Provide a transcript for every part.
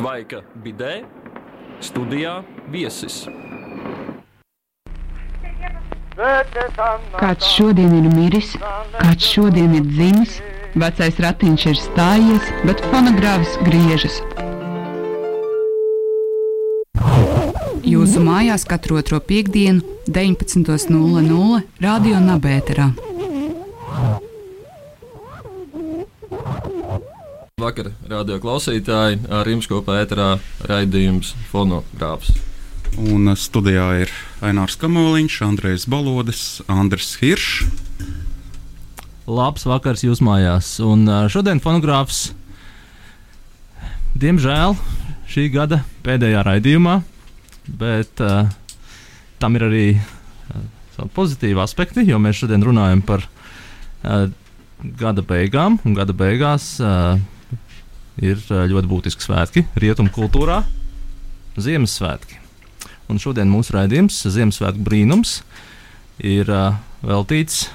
Tvaika bidē studijā viesis. Kāds šodien ir miris, kāds šodien ir dzimis, vecais ratiņš ir stājies, bet fonogrāfs griežas. Jūsu mājās katru otro piekdienu, 19.00 Radio Nabērā. Vakar radio klausītāji ar jums kopā ēterā raidījums fonogrāfs. Un studijā ir Ainārs Kamoliņš, Andrejs Balodis, Andris Hiršs. Labs vakars jūs mājās. Un šodien fonogrāfs, diemžēl, šī gada pēdējā raidījumā, bet uh, tam ir arī uh, savi pozitīvi aspekti, jo mēs šodien runājam par uh, gada beigām, un gada beigās uh, ir ļoti būtiski svētki rietumu kultūrā - Ziemassvētki. Un šodien mūsu raidījums, Ziemassvētku brīnums, ir uh, veltīts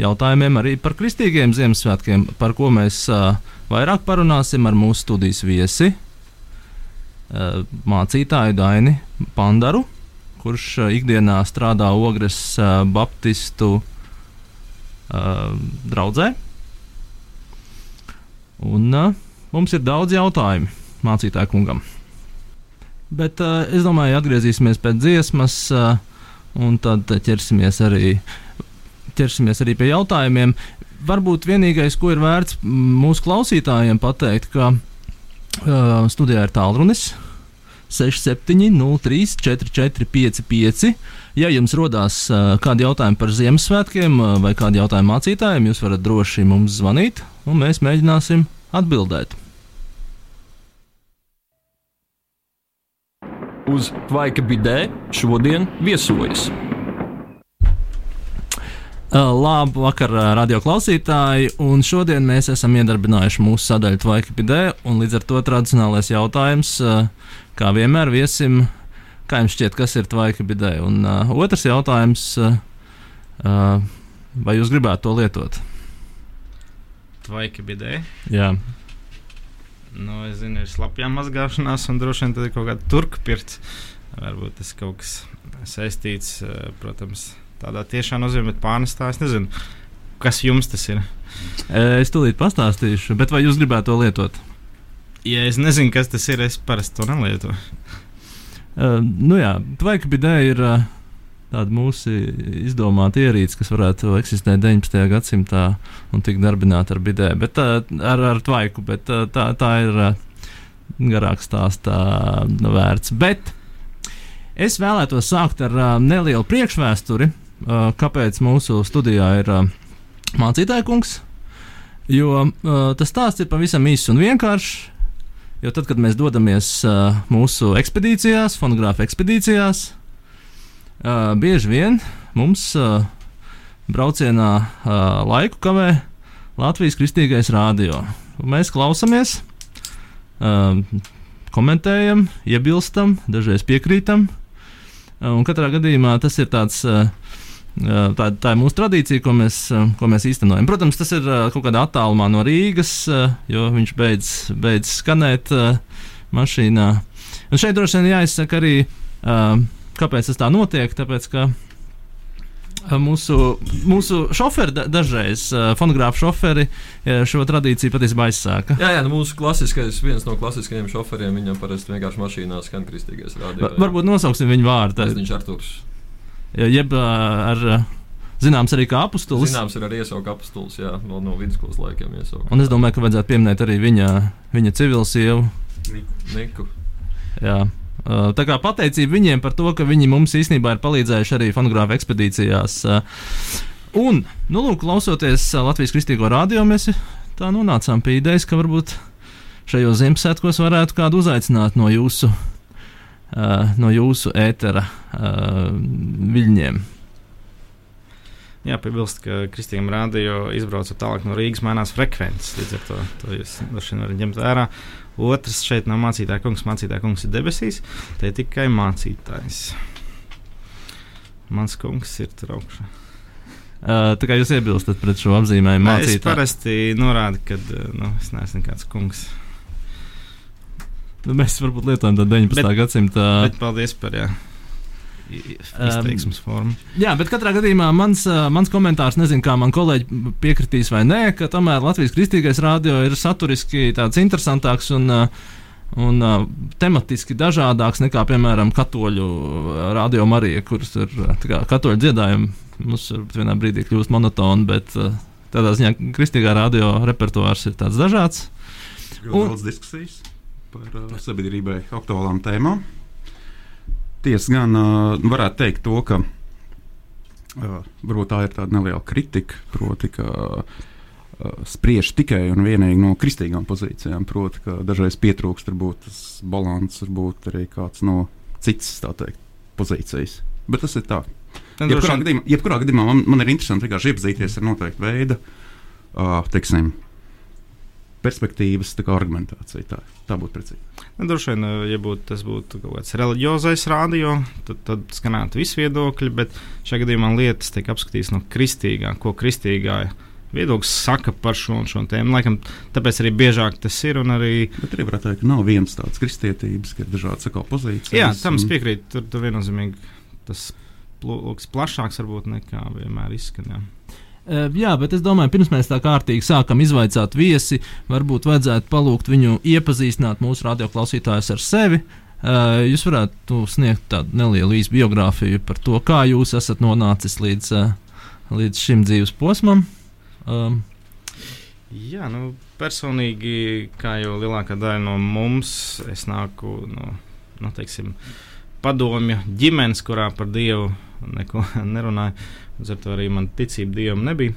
jautājumiem arī par kristīgiem Ziemassvētkiem, par ko mēs uh, vairāk parunāsim ar mūsu studijas viesi, uh, mācītāju Daini Pandaru, kurš uh, ikdienā strādā Ogres uh, Baptistu uh, draudzē. Un uh, mums ir daudz jautājumu mācītāju kungam. Bet uh, es domāju, atgriezīsimies pēc dziesmas, uh, un tad ķersimies arī, ķersimies arī pie jautājumiem. Varbūt vienīgais, ko ir vērts mūsu klausītājiem pateikt, ka uh, studijā ir tālrunis 6703, 4455. Ja jums rodās uh, kādi jautājumi par Ziemassvētkiem uh, vai kādi jautājumi mācītājiem, jūs varat droši mums zvanīt, un mēs mēģināsim atbildēt. Uz Tvaika bidē šodien viesojas. Labu vakar, uh, radio klausītāji! Un šodien mēs esam iedarbinājuši mūsu sadaļu Tvaikipidē, un līdz ar to tradicionālais jautājums, kā vienmēr, viesim, kā jums šķiet, kas ir Tvaikipidē? Un uh, otrs jautājums, uh, uh, vai jūs gribētu to lietot? Tvaika bidē. Jā, Nu, es zinu, ir slapjā mazgāšanās, un droši vien tad ir kaut kāda turka pirts. Varbūt tas kaut kas saistīts, eh, protams, tādā tiešā nozīmē, bet pārnestā es nezinu, kas jums tas ir. Uh, es tūlīt pastāstīšu, bet vai jūs gribētu to lietot? Ja es nezinu, kas tas ir, es parasti to nelietoju. Uh, nu jā, Tvaikipidē ir uh, tāda mūsu izdomāta ierīce, kas varētu eksistēt 19. gadsimtā un tikt darbināta ar bidē, bet uh, ar, ar tvaiku, bet tā, tā ir garāks stāsts uh, vērts. Bet es vēlētos sākt ar nelielu priekšvēsturi, kāpēc mūsu studijā ir mācītāja kungs, jo tas stāsts ir pavisam īss un vienkāršs. Jo tad, kad mēs dodamies uh, mūsu ekspedīcijās, fonogrāfa ekspedīcijās, uh, bieži vien mums uh, braucienā uh, laiku kavē Latvijas kristīgais rādio. Un Mēs klausāmies, uh, komentējam, iebilstam, dažreiz piekrītam. Uh, katrā gadījumā tas ir tāds. Uh, uh, Tā, tā ir mūsu tradīcija, ko mēs, uh, ko mēs īstenojam. Protams, tas ir uh, kaut kādā attālumā no Rīgas, uh, jo viņš beidz, beidz skanēt uh, mašīnā. Un šeit droši vien jāizsaka arī, uh, kāpēc tas tā notiek. Tāpēc, ka uh, mūsu, mūsu šoferi da, dažreiz, uh, fonogrāfu šoferi, uh, šo tradīciju patiesībā aizsāka. Jā, jā nu mūsu klasiskais, viens no klasiskajiem šoferiem, viņam parasti vienkārši mašīnā skan kristīgais rādījums. Varbūt nosauksim viņu vārdu. Viņš Arturs. Jeb ar, zināms, arī kā apustulis. Zināms, ir arī iesauka apstulis, jā, no, no vidusskolas laikiem iesauka. Un es domāju, ka vajadzētu pieminēt arī viņa, viņa civilsievu. Niku. Jā. Uh, Tā kā pateicība viņiem par to, ka viņi mums īstenībā ir palīdzējuši arī fonogrāfa ekspedīcijās. Uh, Un, nu, lūk, klausoties uh, Latvijas kristīgo rādio, mēs tā nonācām pie idejas, ka varbūt šajos Ziemassvētkos varētu kādu uzaicināt no jūsu, no jūsu ētera viļņiem. Jā, piebilst, ka Kristīna Rādio izbrauca tālāk no Rīgas, mainās frekvences. Līdz ar to, to jūs droši vien varat ņemt vērā. Otrs šeit nav mācītāja kungs, mācītāja kungs ir debesīs, te ir tikai mācītājs. Mans kungs ir tur augšā. Uh, tā kā jūs iebilstat pret šo apzīmējumu, Nē, Es parasti norādu, ka nu, es neesmu nekāds kungs. nu, mēs varbūt lietojam tādu 19. Bet- gadsimta. Bet paldies par jā, i- i- izteiksmes formu. Jā, bet katrā gadījumā mans, ā, mans komentārs, nezinu, kā man kolēģi piekritīs vai nē, ka tomēr Latvijas kristīgais radio ir saturiski tāds interesantāks un, ā, un ā, tematiski dažādāks nekā, piemēram, katoļu radio Marija, kuras ir kā katoļu dziedājumi. Mums ir vienā brīdī kļūst monotoni, bet tādā ziņā kristīgā radio repertuārs ir tāds dažāds. Un- Ļoti daudz diskusijas par uh, sabiedrībai aktuālām tēmām. Tiesa gan varētu teikt to, ka varbūt tā ir tāda neliela kritika, proti, ka spriež tikai un vienīgi no kristīgām pozīcijām. Proti, ka dažreiz pietrūkst varbūt tas balans, varbūt arī kāds no citas teikt, pozīcijas. Bet tas ir tā. Nu, Jebkurā gadījumā, jebkurā gadījumā man, man ir interesanti vienkārši iepazīties ar noteiktu veidu, uh, teiksim, perspektīvas tā argumentāciju. Tā, tā būtu precīzi. Nu, Droši vien, eh, ja būtu, tas būtu kaut kāds reliģiozais rādio, tad, tad skanētu visi viedokļi, bet šajā gadījumā lietas tiek apskatītas no kristīgā, ko kristīgā viedoklis saka par šo un šo tēmu. Laikam, tāpēc arī biežāk tas ir. Arī, Bet arī varētu teikt, ka nav vienas tādas kristietības, ka ir dažādas atkal pozīcijas. jā, tam es piekrītu. Tur, tur viennozīmīgi tas lokus plašāks varbūt nekā vienmēr izskan. Jā. Bet es domāju, pirms mēs tā kārtīgi sākam izvaicāt viesi, varbūt vajadzētu palūgt viņu iepazīstināt mūsu radioklausītājus ar sevi. Jūs varētu sniegt tādu nelielu īsu biogrāfiju par to, kā jūs esat nonācis līdz, līdz šim dzīves posmam. Um, Jā, nu, personīgi, kā jau lielākā daļa no mums, es nāku no nu, teiksim, padomju ģimenes, kurā par Dievu neko nerunāju. Līdz ar to arī man ticība Dievam nebija.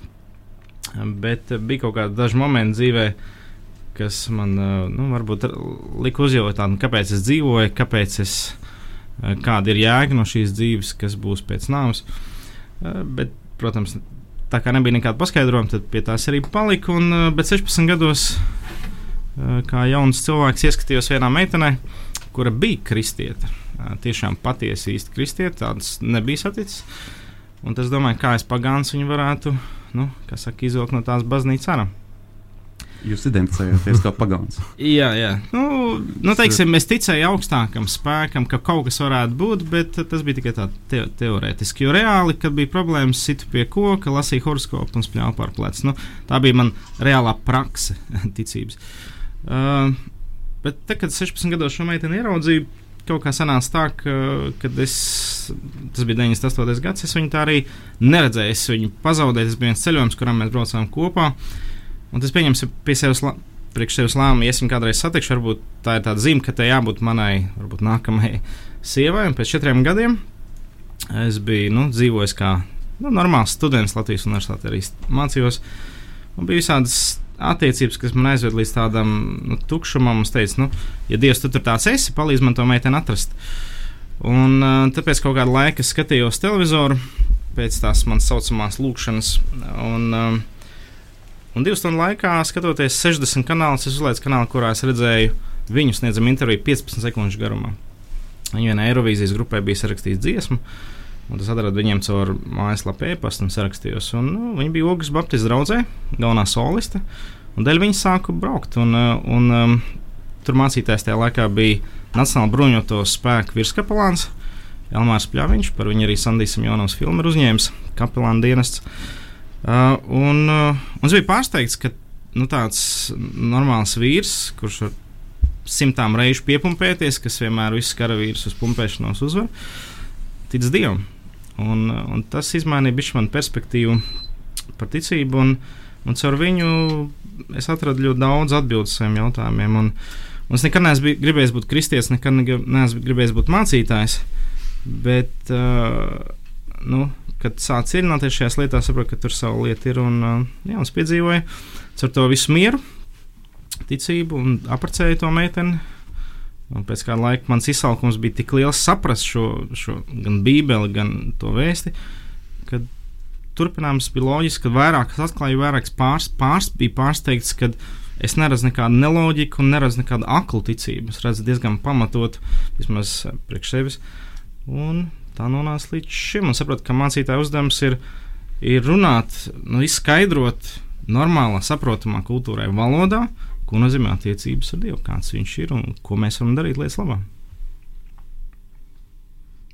Bet eh, bija kaut kādi daži momenti dzīvē, kas man eh, nu, varbūt lika uzjautāt, nu, kāpēc es dzīvoju, kāpēc es, eh, kāda ir jēga no šīs dzīves, kas būs pēc nāves. Bet, protams, tā kā nebija nekāda paskaidrojuma, tad pie tās arī paliku. Un, bet 16 gados, kā jauns cilvēks, ieskatījos vienā meitenē, kura bija kristiete. Eh, Tiešām patiesi īsti kristiete, tādas nebija saticis. Un tas, domāju, kā es pagāns viņu varētu, nu, kā saka, izvilkt no tās baznīcas ārā. Jūs identificējaties kā pagāns. Jā, jā. Nu, nu, teiksim, es ticēju augstākam spēkam, ka kaut kas varētu būt, bet tas bija tikai tā te teorētiski. Jo reāli, kad bija problēmas, situ pie koka, lasīju horoskopu un spļāvu pār plecu. Nu, tā bija mana reālā prakse ticības. Uh, bet tad, kad 16 gados šo meiteni ieraudzīju, kaut kā sanāca tā, ka, kad es, tas bija 98. gads, es viņu tā arī neredzēju. Es viņu pazaudēju. Tas bija viens ceļojums, kurā mēs braucām kopā. Un tas pieņems pie sevis, priekš sevis lēmumu, esmu kādreiz satikšu, varbūt tā ir tāda zīme, ka tai jābūt manai, varbūt nākamajai sievai. Un pēc četriem gadiem es biju nu, dzīvojis kā nu, normāls students Latvijas universitātē, arī mācījos. Un bija visādas attiecības, kas man aizved līdz tādam nu, tukšumam. Es teicu, nu, ja Dievs tu tur tāds esi, palīdz man to meiteni atrast. Un uh, tāpēc kaut kādu laiku skatījos televizoru pēc tās manas saucamās lūkšanas. Un, um, Un divu stundu laikā, skatoties 60 kanālus, es uzlaidu kanālu, kurā es redzēju viņu sniedzam interviju 15 sekundžu garumā. Viņa vienā Eirovīzijas grupē bija sarakstījusi dziesmu, un tas atrada viņiem caur mājaslapu e-pastu un sarakstījos. Un, nu, viņa bija Ogas Baptistu draudzē, galvenā soliste, un dēļ viņa sāku braukt. Un, uh, un, um, tur mācītājs tajā laikā bija Nacionāla bruņoto spēku virskapelāns Elmārs Pļaviņš, par viņu arī Sandijs Jonovs filmu ir uzņēmis kapelāna dienests. Uh, un, uh, un es biju pārsteigts, ka nu, tāds normāls vīrs, kurš var simtām reižu piepumpēties, kas vienmēr visus karavīrus uz pumpēšanos uzvar, tic Dievam. Un, un tas izmainīja bišķi manu perspektīvu par ticību, un, un caur viņu es atradu ļoti daudz atbildes saviem jautājumiem. Un, un es nekad neesmu gribējis būt kristietis, nekad neesmu gribējis būt mācītājs, bet uh, nu, kad sāc iedziļināties šajās lietās, saprotu, ka tur sava lieta ir. Un, uh, jā, un es piedzīvoju ar to visu mieru, ticību un apprecēju to meiteni. Un pēc kāda laika mans izsalkums bija tik liels saprast šo, šo gan bībeli, gan to vēsti, ka turpinājums bija loģisks, ka vairāk es atklāju, vairāk pārs, pārs, bija pārsteigts, ka es neredzu nekādu neloģiku un neredzu nekādu aklu ticību. Es redzu diezgan pamatotu, vismaz priekš sevis. Un tā nonāca līdz šim. Un saprotu, ka mācītāja uzdevums ir, ir runāt, nu, izskaidrot normālā, saprotamā kultūrai valodā, ko nozīmē attiecības ar Dievu, kāds viņš ir un ko mēs varam darīt lietas labā.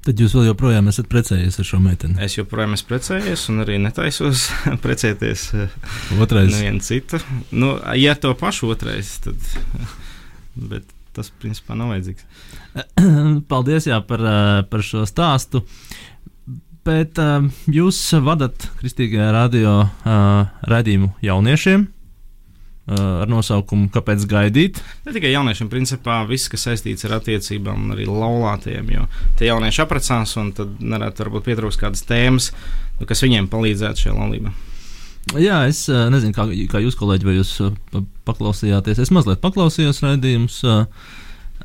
Tad jūs vēl joprojām esat precējies ar šo meiteni. Es joprojām esmu precējies, un arī netaisos precēties Otrais. nevienu citu. Nu, ja to pašu otrais, tad. Bet tas, principā, nav vajadzīgs. Paldies jā, par, eh, par šo stāstu. Bet uh, jūs vadat Kristīgajā radio raidījumu jauniešiem ar nosaukumu Kāpēc gaidīt? Ne tikai jauniešiem, principā viss, kas saistīts ar attiecībām, arī laulātiem, jo tie jaunieši apprecās un tad nereti varbūt pietrūks kādas tēmas, nu, kas viņiem palīdzētu šajā laulībā. Jā, es uh, nezinu, kā, kā jūs, kolēģi, vai jūs pa- paklausījāties. Es mazliet paklausījos raidījumus.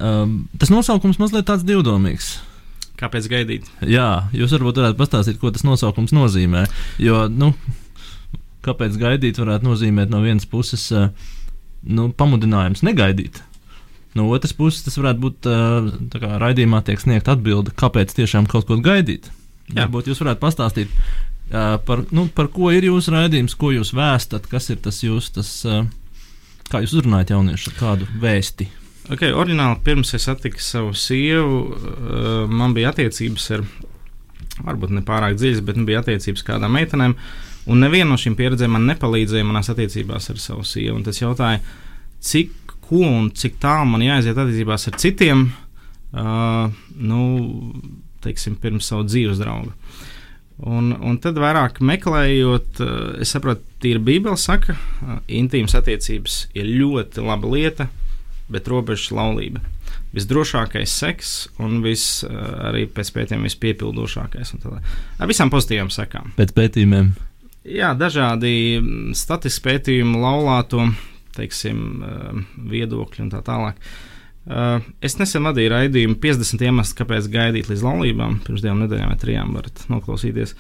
Um, tas nosaukums mazliet tāds divdomīgs. Kāpēc gaidīt? Jā, jūs varbūt varētu pastāstīt, ko tas nosaukums nozīmē. Jo, nu, kāpēc gaidīt, varētu nozīmēt no vienas puses uh, nu, pamudinājums negaidīt. No otras puses, tas varētu būt uh, tā kā raidījumā tiek sniegta atbilde, kāpēc tiešām kaut ko gaidīt. Jā. Varbūt jūs varētu pastāstīt, uh, par, nu, par ko ir jūsu raidījums, ko jūs vēstat, kas ir tas jūsu, tas, uh, kā jūs uzrunājat jauniešu, kādu vēsti. Ok, oriģināli pirms es satiku savu sievu, uh, man bija attiecības ar, varbūt ne pārāk dziļas, bet bija attiecības ar kādām meitenēm. Un neviena no šīm pieredzēm man nepalīdzēja manās attiecībās ar savu sievu. Un tas jautāja, cik ko un cik tālu man jāaiziet attiecībās ar citiem, uh, nu, teiksim, pirms savu dzīves draugu. Un, un tad vairāk meklējot, uh, es saprotu, tīra Bībele saka, uh, intīmas attiecības ir ļoti laba lieta, bet robežas laulība. Visdrošākais seks un vis, uh, arī pēc pētījumiem vispiepildošākais. Ar visām pozitīvām sekām. Pēc pētījumiem. Jā, dažādi mm, statistiski pētījumi, laulāto teiksim, uh, viedokļi un tā tālāk. Uh, es nesen vadīju raidījumu 50 iemesli, kāpēc gaidīt līdz laulībām. Pirms divām nedēļām vai trijām varat noklausīties.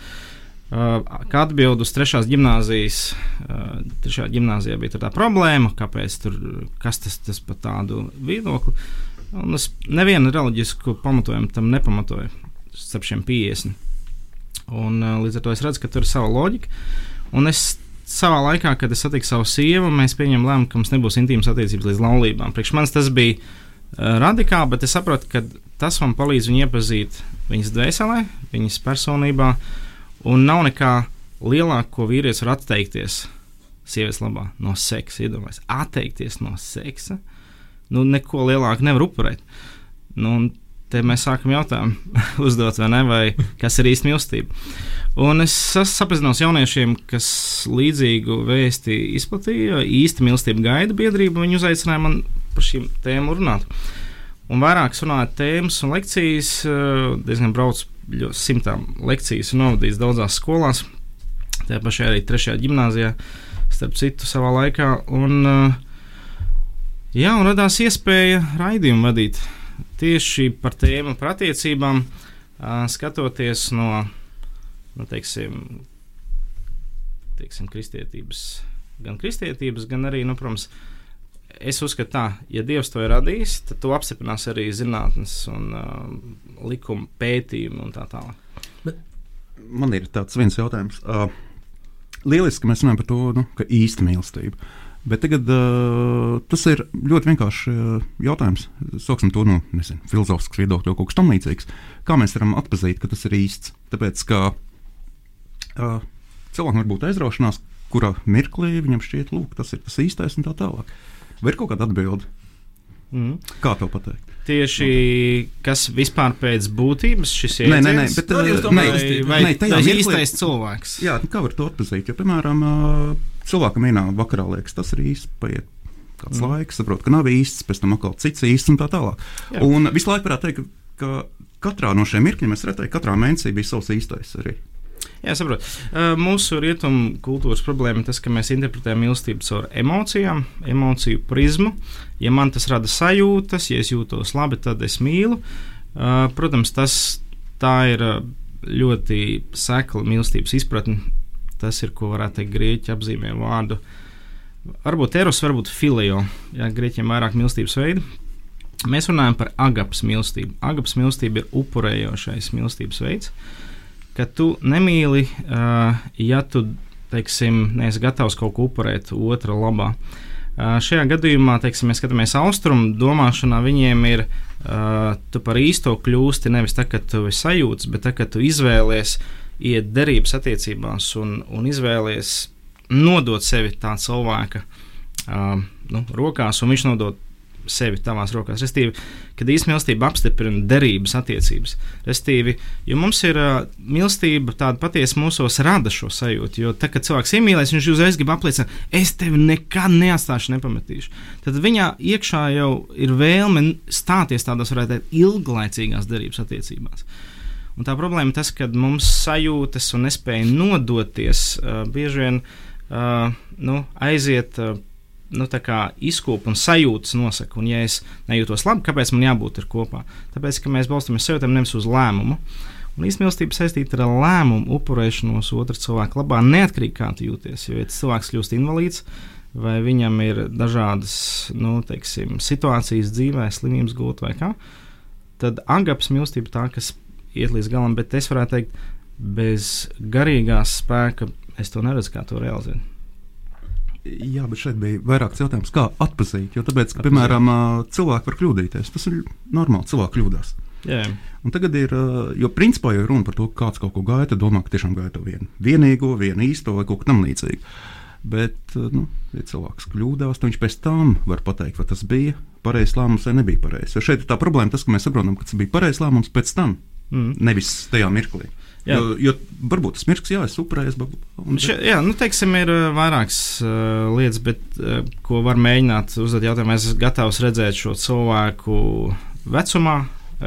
Uh, kā atbild uz trešās gimnāzijas, trešā gimnāzijā bija tā problēma, kāpēc tur, kas tas, tas par tādu viedokli. Un es nevienu reliģisku pamatojumu tam nepamatoju starp šiem 50. Un, uh, līdz ar to es redzu, ka tur ir sava loģika. Un es savā laikā, kad es satiku savu sievu, mēs pieņēmām lēmumu, ka mums nebūs intīmas attiecības līdz laulībām. Priekš manis tas bija uh, radikāli, bet es saprotu, ka tas man palīdz viņu iepazīt viņas dvēselē, viņas personībā. Un nav nekā lielāka, ko vīrietis var atteikties sievietes labā no seksa. Iedomājieties, atteikties no seksa. Nu, neko lielāku nevar upurēt. Nu, te mēs sākam jautājumu uzdot, vai ne, vai kas ir īsta mīlestība. Un es sapazinos jauniešiem, kas līdzīgu vēsti izplatīja. Īsta mīlestība gaida biedrība, viņi uzaicināja man par šīm tēmām runāt. Un vairākas runāt tēmas un lekcijas, eh, diezgan brauc ļo- simtām lekcijas un novadījis daudzās skolās, tajā pašā arī trešajā gimnāzijā, starp citu, savā laikā. Un, eh, jā, un radās iespēja raidījumu vadīt tieši par tēmu par attiecībām, skatoties no, nu, teiksim, teiksim, kristietības, gan kristietības, gan arī, nu, protams, es uzskatu tā, ja Dievs to ir radījis, tad to apstiprinās arī zinātnes un uh, likuma pētījumi un tā tālāk. Man ir tāds viens jautājums. Uh, lieliski, ka mēs runājam par to, nu, ka īsta mīlestība. Bet tagad uh, tas ir ļoti vienkāršs uh, jautājums. Sāksim to no nezinu, filozofiskas viedokļa, kaut kas tamlīdzīgs. Kā mēs varam atpazīt, ka tas ir īsts? Tāpēc, ka uh, cilvēkam var būt aizraušanās, kurā mirklī viņam šķiet, lūk, tas ir tas īstais un tā tālāk. Vai ir kaut kāda atbilde? Mm. Kā to pateikt? Tieši kas vispār pēc būtības šis ir? Nē, nē, nē, bet, uh, tas ir īstais cilvēks? Jā, nu kā var to atpazīt? Jo, piemēram, ā, cilvēkam vienā vakarā liekas, tas ir īsts, paiet kāds Mm. laiks, saprot, ka nav īsts, pēc tam atkal cits īsts un tā tālāk. Jā. Un visu laiku varētu teikt, ka, ka katrā no šiem mirkļiem es redzēju, ka katrā mēnesī bija savs īstais arī. Jā, saprotu. Mūsu rietumu kultūras problēma ir tas, ka mēs interpretējam mīlestību caur emocijām, emociju prizmu. Ja man tas rada sajūtas, ja es jūtos labi, tad es mīlu. Protams, tas tā ir ļoti sekla mīlestības izpratne. Tas ir, ko varētu teikt, grieķi apzīmē vārdu. Varbūt eros, varbūt filio. Jā, grieķiem vairāk mīlestības veidu. Mēs runājam par agapas mīlestību. Agapas mīlestība ir upurējošais mīlestības veids ka tu nemīli, uh, ja tu, teiksim, neesi gatavs kaut ko upurēt otra labā. Uh, šajā gadījumā, teiksim, mēs skatāmies austrumu domāšanā, viņiem ir uh, tu par īsto kļūsti nevis tā, ka tu sajūts, bet tā, ka tu izvēlies iet derības attiecībās un, un izvēlies nodot sevi tā cilvēka uh, nu, rokās, un viņš nodod sevi tavās rokās. Restīvi, kad īstenībā mīlestība apstiprina derības attiecības. Restīvi, jo mums ir uh, mīlestība tāda patiesa mūsos rada šo sajūtu. Jo tad, kad cilvēks iemīlēs, viņš uzreiz grib apliecināt, es tevi nekad neatstāšu, nepametīšu. Tad viņā iekšā jau ir vēlme stāties tādās, varētu teikt, ilglaicīgās derības attiecībās. Un tā problēma ir tas, ka mums sajūtas un nespēja nodoties uh, bieži vien uh, nu, aiziet. Uh, nu, izkūpa un sajūtas nosaka. Un, ja es nejūtos labi, kāpēc man jābūt kopā? Tāpēc, ka mēs balstāmies sajūtām nevis uz lēmumu. Un īstenībā saistīta ar lēmumu upurēšanos otra cilvēka labā, neatkarīgi kā tu jūties. Jo, ja cilvēks kļūst invalīds, vai viņam ir dažādas nu, teiksim, situācijas dzīvē, slimības gūta vai kā, tad agapas mīlestība tā, kas iet līdz galam, bet es varētu teikt, bez garīgās spēka es to neredzu, kā to realizēt. Jā, bet šeit bija vairāks jautājums, kā atpazīt. Jo, tāpēc, ka, piemēram, cilvēki var kļūdīties. Tas ir normāli, cilvēki kļūdās. Jā. Un tagad ir, jo principā jau runa par to, ka kāds kaut ko gaida, domā, ka tiešām gaida to vienu vienīgo, vienu īsto vai kaut ko tam līdzīgu. Bet, nu, ja cilvēks kļūdās, tad viņš pēc tam var pateikt, vai tas bija pareizs lēmums vai nebija pareizs. Jo šeit ir tā problēma, tas, ka mēs saprotam, ka tas bija pareizs lēmums pēc tam, mm. nevis tajā mirklī. Jā. Jo, jo varbūt tas mirklis, jā, es upurēju. Un... Še, jā, nu, teiksim, ir uh, vairākas uh, lietas, bet, uh, ko var mēģināt uzdot jautājumu. Es esmu gatavs redzēt šo cilvēku vecumā.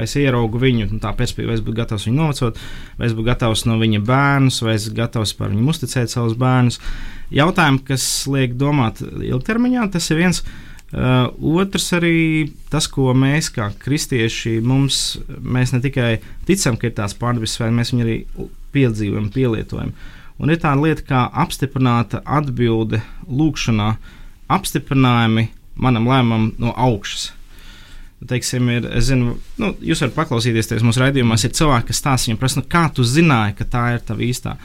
Es ieraugu viņu tā perspektīvu, vai es būtu gatavs viņu novacot, vai es būtu gatavs no viņa bērnus, vai es esmu gatavs par viņu uzticēt savus bērnus. Jautājumi, kas liek domāt ilgtermiņā, tas ir viens no otrs arī tas, ko mēs kā kristieši, mums, mēs ne tikai ticam, ka ir tās pārdabas sfēras, mēs viņu arī piedzīvojam, pielietojam. Un ir tāda lieta kā apstiprināta atbilde lūkšanā, apstiprinājumi manam lēmumam no augšas. Teiksim, ir, zinu, nu, jūs varat paklausīties, mūsu raidījumos ir cilvēki, kas stāsta, viņam prasa, nu, kā tu zināji, ka tā ir tava īstā.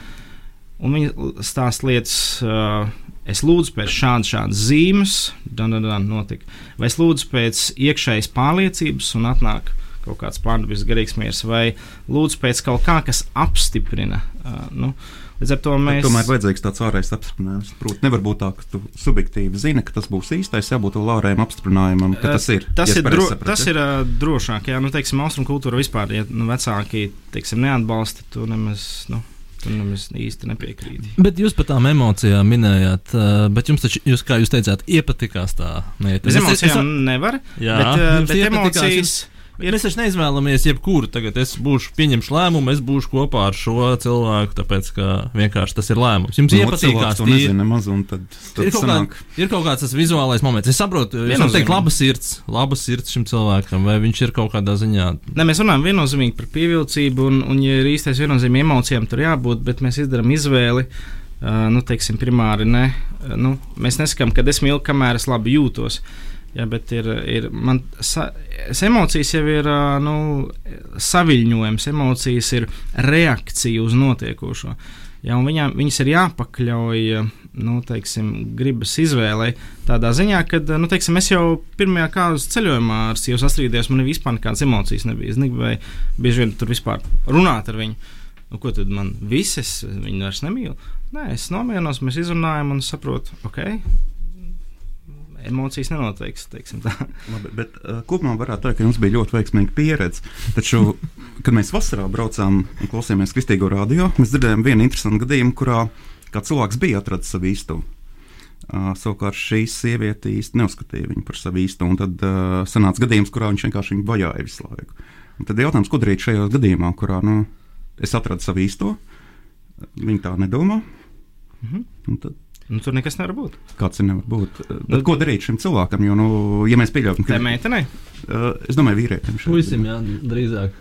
Un viņi stāsta lietas, uh, es lūdzu pēc šādas, šādas zīmes, dan, dan, dan, notika. vai es lūdzu pēc iekšējas pārliecības un atnāk kaut kāds pārdabisks garīgs miers, vai lūdzu pēc kaut kā, kas apstiprina. Uh, nu, Līdz ar to mēs. Bet tomēr vajadzīgs tāds ārējs apstiprinājums. Protams, nevar būt tā, ka tu subjektīvi zini, ka tas būs īstais, jābūt ārējam apstiprinājumam, ka tas ir. Tas ir, dro saprat, tas ja? ir uh, drošāk, ja, nu, teiksim, austrumu kultūra vispār, ja nu, vecāki, teiksim, neatbalsta, tu nemaz, nu, Tur nu, es īsti nepiekrītu. Bet jūs par tām emocijām minējāt, bet jums taču, jūs, kā jūs teicāt, iepatikās tā meitene. Bez emocijām es, es, nevar. Jā, bet, bet emocijas. Jums, Ja mēs taču neizvēlamies jebkuru, tagad es būšu pieņemšu lēmumu, es būšu kopā ar šo cilvēku, tāpēc ka vienkārši tas ir lēmums. Jums no, nu, iepatīkās, to nezinu nemaz, tad, tad ir, kaut kā, ir kaut kāds tas vizuālais moments. Es saprotu, jūs varat teikt, laba sirds, laba sirds šim cilvēkam, vai viņš ir kaut kādā ziņā. Ne, mēs runājam viennozīmīgi par pievilcību, un, un ja ir īstais viennozīmīgi emocijām, tur jābūt, bet mēs izdarām izvēli. Uh, nu, teiksim, primāri ne. Uh, nu, mēs nesakām, ka es mīlu, kamēr es labi jūtos. Uh, Ja, bet ir, ir man, sa, emocijas jau ir nu, saviņojums, emocijas ir reakcija uz notiekošo. Ja, viņām, viņas ir jāpakļauj nu, teiksim, gribas izvēlei. Tādā ziņā, ka nu, teiksim, es jau pirmajā kādas ceļojumā ar sievu sastrīdījos, man vispār nekādas emocijas nebija. Es negribēju bieži vien tur vispār runāt ar viņu. Nu, ko tad man visas viņa vairs nemīl? Nē, es nomienos, mēs izrunājam un saprotu, ok, emocijas nenoteiks. Labi, bet, uh, kopumā varētu teikt, ka jums bija ļoti veiksmīga pieredze. Taču, kad mēs vasarā braucām un klausījāmies Kristīgo radio, mēs dzirdējām vienu interesantu gadījumu, kurā cilvēks bija atradzis savu īstumu. Uh, savukārt šī sieviete īsti neuzskatīja viņu par savu īstumu. Tad uh, sanāca gadījums, kurā viņš vienkārši viņu vajāja visu laiku. Un tad jautājums, ko darīt šajā gadījumā, kurā nu, es atradu savu īsto, viņa tā nedomā. Mm -hmm. Nu, tur nekas nevar būt. Kāds ir nevar būt? Bet nu, ko darīt šim cilvēkam? Jo, nu, ja mēs pieļaujam, ka. Tā meitenei? Uh, es domāju, vīrietim. Puisim, jā, drīzāk.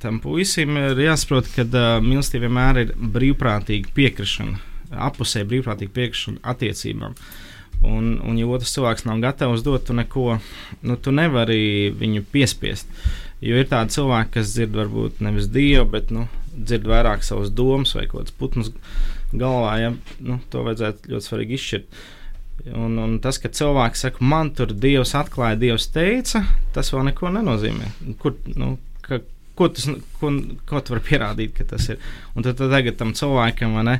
Tam puisim ir jāsaprot, ka uh, mīlestība vienmēr ir brīvprātīga piekrišana, apusē brīvprātīga piekrišana attiecībām. Un, un ja otrs cilvēks nav gatavs dot tu neko, nu, tu nevari viņu piespiest. Jo ir tādi cilvēki, kas dzird varbūt nevis dievu, bet nu, dzird vairāk savas domas vai kaut kādas putnas galvā. Ja? Nu, to vajadzētu ļoti svarīgi izšķirt. Un, un tas, ka cilvēks saka, man tur Dievs atklāja, Dievs teica, tas vēl neko nenozīmē. Kur, nu, ka, ko, tas, ko, ko tu vari pierādīt, ka tas ir? Un tad, tad tagad tam cilvēkam, ne,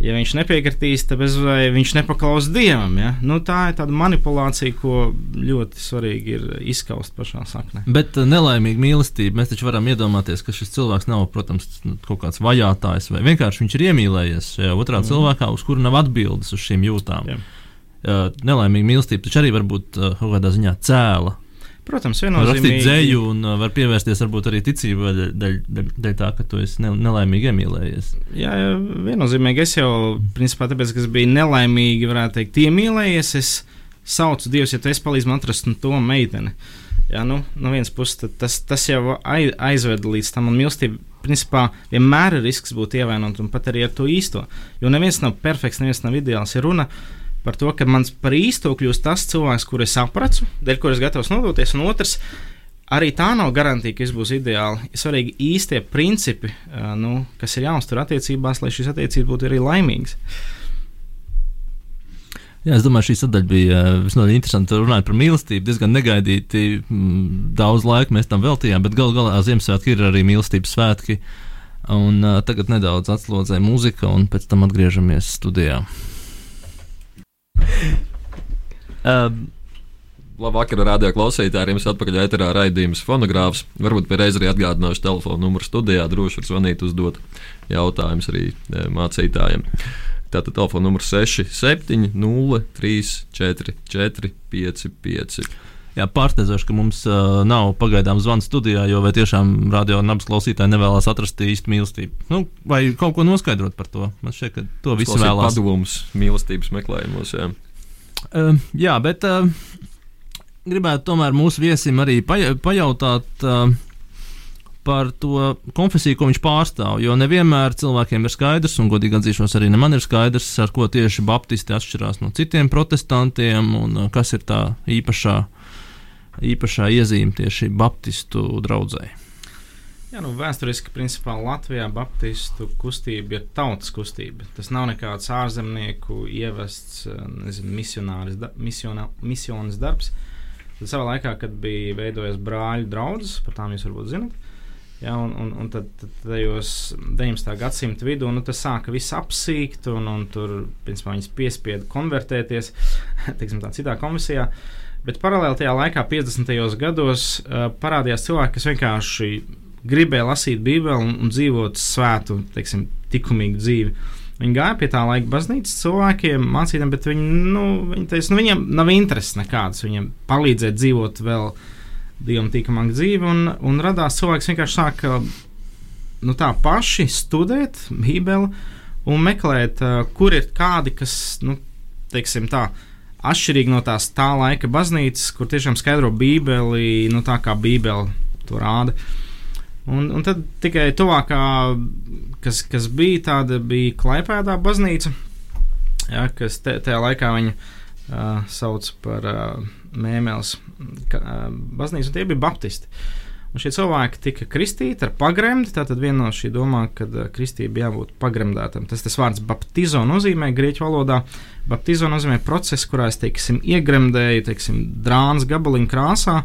ja viņš nepiekritīs, tad viņš nepaklaus Dievam. Ja? Nu, tā ir tāda manipulācija, ko ļoti svarīgi ir izskaust pašā saknē. Bet uh, nelaimīga mīlestība, mēs taču varam iedomāties, ka šis cilvēks nav, protams, nu, kaut kāds vajātājs, vai vienkārši viņš ir iemīlējies šajā otrā mm. cilvēkā, uz kuru nav atbildes uz šīm jūtām. Jā uh, nelaimīga mīlestība taču arī var būt uh, kaut kādā ziņā cēla. Protams, viennozīmīgi. Rakstīt dzēju un uh, var pievērsties varbūt arī ticībai dēļ, dēļ, dēļ tā, ka tu esi ne, nelaimīgi iemīlējies. Jā, viennozīmīgi. Es jau, principā, tāpēc, ka es biju nelaimīgi, varētu teikt, iemīlējies, es saucu Dievs, ja tu esi palīdz man atrast to meiteni. Jā, nu, no vienas puses tas, tas jau aizved līdz tam, un mīlestība, principā, vienmēr ir risks būt ievainot, un pat arī ar to īsto. Jo neviens nav perfekts, neviens nav ideāls. Ir runa par to, ka mans par īsto kļūst tas cilvēks, kuru es sapratu, dēļ kuras gatavs nodoties, un otrs. Arī tā nav garantija, ka viss būs ideāli. Ir svarīgi īstie principi, nu, kas ir jāuztur attiecībās, lai šīs attiecības būtu arī laimīgas. Jā, es domāju, šī sadaļa bija visnotaļ interesanta. Runājot par mīlestību, diezgan negaidīti m, daudz laika mēs tam veltījām, bet galu galā Ziemassvētki ir arī mīlestības svētki. Un, uh, tagad nedaudz atslodzē muzika, un pēc tam atgriežamies studijā. Um, Labvakar, radio klausītāji. Jums atpakaļ ēterā raidījums fonogrāfs. Varbūt pēreiz arī atgādināšu telefonu numuru studijā. Droši var zvanīt, uzdot jautājumus arī e, mācītājiem. Tātad telefona numurs 67, 0, 3, 4, 4, 5, 5. Jā, pārsteidzoši, ka mums uh, nav pagaidām zvans studijā, jo vai tiešām radio nabas klausītāji nevēlas atrast īstu mīlestību. Nu, vai kaut ko noskaidrot par to? Man šķiet, ka to visi vēlas. Padomus mīlestības meklējumos. Jā, uh, jā bet uh, gribētu tomēr mūsu viesim arī paja pajautāt. Uh, par to konfesiju, ko viņš pārstāv. Jo nevienmēr cilvēkiem ir skaidrs, un godīgi atzīšos, arī man ir skaidrs, ar ko tieši baptisti atšķirās no citiem protestantiem, un uh, kas ir tā īpašā uh, īpašā iezīme tieši Baptistu draugai. Jā, nu, vēsturiski principā Latvijā Baptistu kustība ir tautas kustība. Tas nav nekāds ārzemnieku ievests nezinu, misionāris, da, misionā, misionas darbs. Tad savā laikā, kad bija veidojies brāļu draugs, par tām jūs varbūt zinat, Ja, un, un, un tad, tad tajos 19. gadsimta vidū nu, tas sāka viss apsīkt, un, un tur principā, viņas piespieda konvertēties teiksim, tā, citā komisijā. Uh, Bet paralēli tajā laikā, 50. gados, parādījās cilvēki, kas vienkārši gribēja lasīt Bībeli un, un dzīvot svētu, teiksim, likumīgu dzīvi. Viņi gāja pie tā laika baznīcas cilvēkiem, mācītājiem, bet viņi, nu, viņi teica, nu, viņiem nav intereses nekādas. Viņiem palīdzēt dzīvot vēl dievam tīkamāku dzīvi, un, un radās cilvēks vienkārši sāka nu, tā paši studēt Bībeli un meklēt, uh, kur ir kādi, kas, nu, teiksim tā, uh, atšķirīgi no tās tā laika baznīcas, kur tiešām skaidro Bībeli, nu tā kā Bībele to rāda. Un, un tad tikai tuvākā, kas, kas bija tāda, bija Klaipēdā baznīca, ja, kas te, tajā laikā viņa uh, sauc par uh, mēmēles uh, baznīcu, un tie bija baptisti. Un šie cilvēki tika kristīti ar pagremdi. Tātad viena no šī domā, ka kristība jābūt pagremdētam. Tas tas vārds baptizo nozīmē grieķu valodā. Baptizo nozīmē procesu, kurā es teiksim, iegremdēju teiksim, drānas gabaliņu krāsā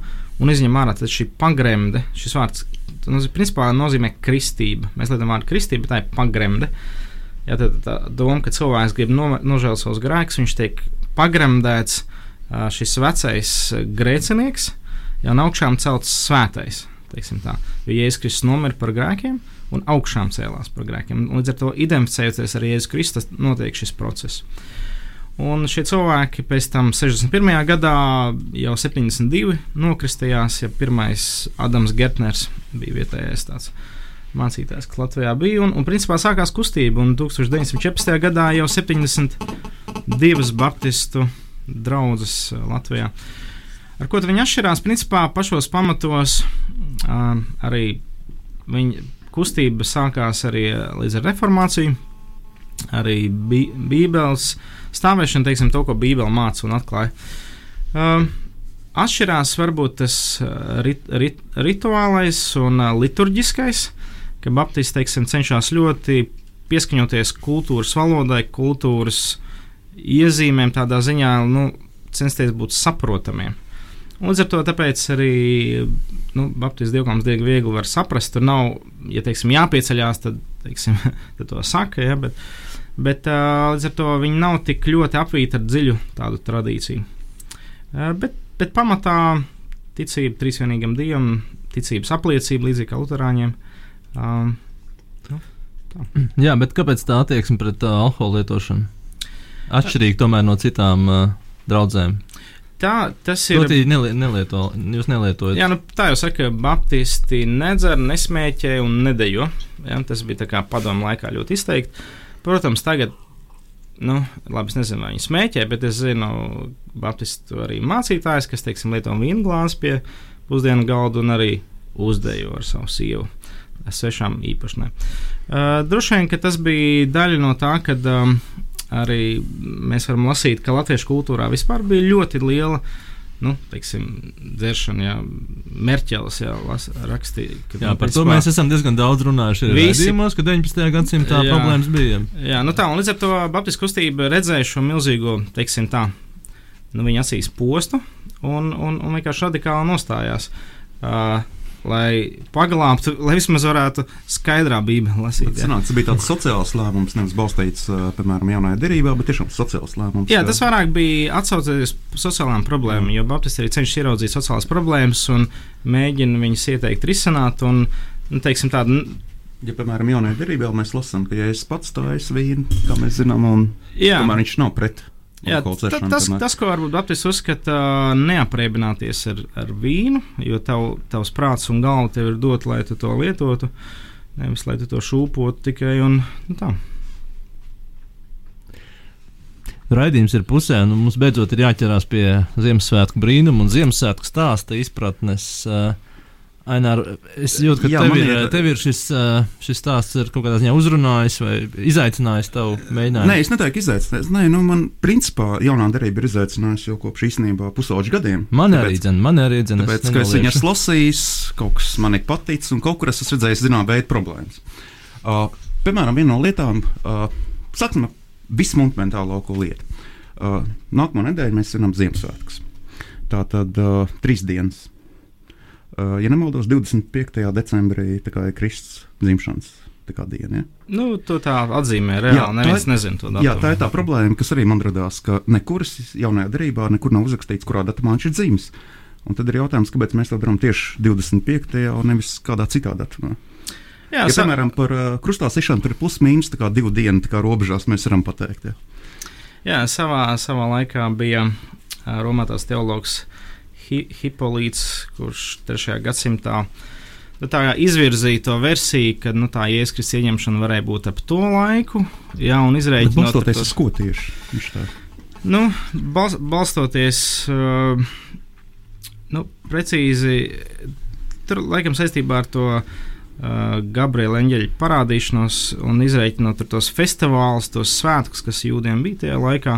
un izņem ārā šī pagremde. Šis vārds nozīmē, principā nozīmē kristība. Mēs lietojam vārdu kristība, bet tā ir pagremde. Jā, tad tā doma, ka cilvēks grib no, nožēlot savus grēkus, viņš tiek pagremdēts šis vecais grēcinieks, jau no augšām celts svētais. Jo Jēzus Kristus nomira par grēkiem un augšām cēlās par grēkiem. Līdz ar to identificējoties ar Jēzu Kristu, notiek šis process. Un šie cilvēki pēc tam 61. gadā jau 72 nokristījās, ja pirmais Adams Gertners bija vietējais tāds mācītājs, kas Latvijā bija. Un, un principā sākās kustība, un 1914. gadā jau 72 baptistu draugas Latvijā. Ar ko viņi atšķirās? Principā pašos pamatos uh, arī viņa kustība sākās arī līdz ar reformāciju, arī bi Bībeles stāvēšana, teiksim, to, ko Bībele māca un atklāja. Uh, atšķirās varbūt tas rit, rit, rituālais un uh, liturģiskais, ka Baptisti teiksim, cenšas ļoti pieskaņoties kultūras valodai, kultūras iezīmēm tādā ziņā nu, censties būt saprotamiem. Līdz ar to arī nu, Baptistu dievkalns diezgan viegli var saprast. Tur nav, ja teiksim, jāpieceļās, tad, teiksim, tad to saka. Ja, bet, bet līdz ar to viņi nav tik ļoti apvīti ar dziļu tādu tradīciju. Bet, bet pamatā ticība trīsvienīgam dievam, ticības apliecība līdzīgi kā Lutāņiem. Um, nu. Jā, bet kāpēc tā attieksme pret uh, alkohola lietošanu? Atšķirīgi tomēr no citām uh, draudzēm. Tā tas ir. Proti, nelie, nelieto, jūs nelietojat. Jā, nu, tā jau saka, Baptisti nedzer, nesmēķē un nedejo. Jā, tas bija tā kā padomu laikā ļoti izteikti. Protams, tagad, nu, labi, es nezinu, vai viņi smēķē, bet es zinu Baptistu arī mācītājs, kas, teiksim, lieto vīnu glāzi pie pusdienu galda un arī uzdejo ar savu sievu. Svešām īpašnēm. Uh, droši vien, ka tas bija daļa no tā, ka um, arī mēs varam lasīt, ka latviešu kultūrā vispār bija ļoti liela. Nu, teiksim, dzeršana, jā, Merķelis jau rakstīja. Ka, jā, nu, par to mēs esam diezgan daudz runājuši. Arī redzījumos, ka 19. gadsimtā jā, problēmas bija. Jā, nu tā, un līdz ar to Baptistu kustība redzēja šo milzīgo, teiksim tā, nu, viņa acīs postu un, un, un vienkārši radikāli nostājās. Uh, lai paglābtu, lai vismaz varētu skaidrā bībeli lasīt. Jā. Sanāk, tas bija tāds sociāls lēmums, nevis balstīts, piemēram, jaunajā derībā, bet tiešām sociāls lēmums. Jā, tas vairāk bija atsaucies uz sociālām problēmām, jo Baptisti arī cenšas ieraudzīt sociālās problēmas un mēģina viņas ieteikt risināt. Un, nu, teiksim, tādu, Ja, piemēram, jaunajā derībā mēs lasām, ka ja es pats stāju vīnu, kā mēs zinām, un jā. tomēr viņš nav pret Jā, tas, tas, tas, ko varbūt Baptists uzskata, neapreibināties ar, ar vīnu, jo tav, tavs prāts un galva tev ir dot, lai tu to lietotu, nevis lai tu to šūpotu tikai un nu, tā. Raidījums ir pusē, un mums beidzot ir jāķerās pie Ziemassvētku brīnuma un Ziemassvētku stāsta izpratnes. Uh, Ainār, es jūtu, ka Jā, tev, ir, ir, tev ir šis, šis stāsts ir kaut kādā ziņā uzrunājis vai izaicinājis tavu mēģinājumu. Nē, es neteiktu izaicinājis. Nē, nu man principā jaunā derība ir izaicinājusi jau kopš īstenībā pusauģu gadiem. Man tāpēc, arī dzen, man arī dzen. Tāpēc, es ka es viņu esmu lasījis, kaut kas man ir paticis un kaut kur es esmu redzējis zinām veidu problēmas. Uh, piemēram, viena no lietām, uh, saksim, vismonumentālāko lietu. Uh, nākamā nedēļa mēs svinam Ziemassvētkus. Tā tad uh, trīs dienas ja nemaldos, 25. decembrī ir Kristus dzimšanas diena. Ja? Nu, to tā atzīmē reāli. Jā, neviens ir, nezina to datumu. Jā, tā ir tā problēma, kas arī man radās, ka nekur jaunajā darbā nekur nav uzrakstīts, kurā datumā viņš ir dzimis. Un tad ir jautājums, kāpēc mēs to darām tieši 25. un nevis kādā citā datumā. Jā, ja, sa... piemēram, par uh, krustā sišanu tur ir plus mīnus divu dienu robežās, mēs varam pateikt. Jā, jā savā, savā laikā bija uh, Romātās teologs Hi Hipolīts, kurš 3. gadsimtā nu, izvirzīja to versiju, ka nu, tā ieskris ieņemšana varēja būt ap to laiku. Jā, un izrēķinot. Balstoties uz ko tieši? Nu, bal balstoties uh, nu, precīzi, tur laikam saistībā ar to. Uh, Gabriela Enģeļa parādīšanos un izreikinot tos festivālus, tos svētkus, kas jūdiem bija tajā laikā,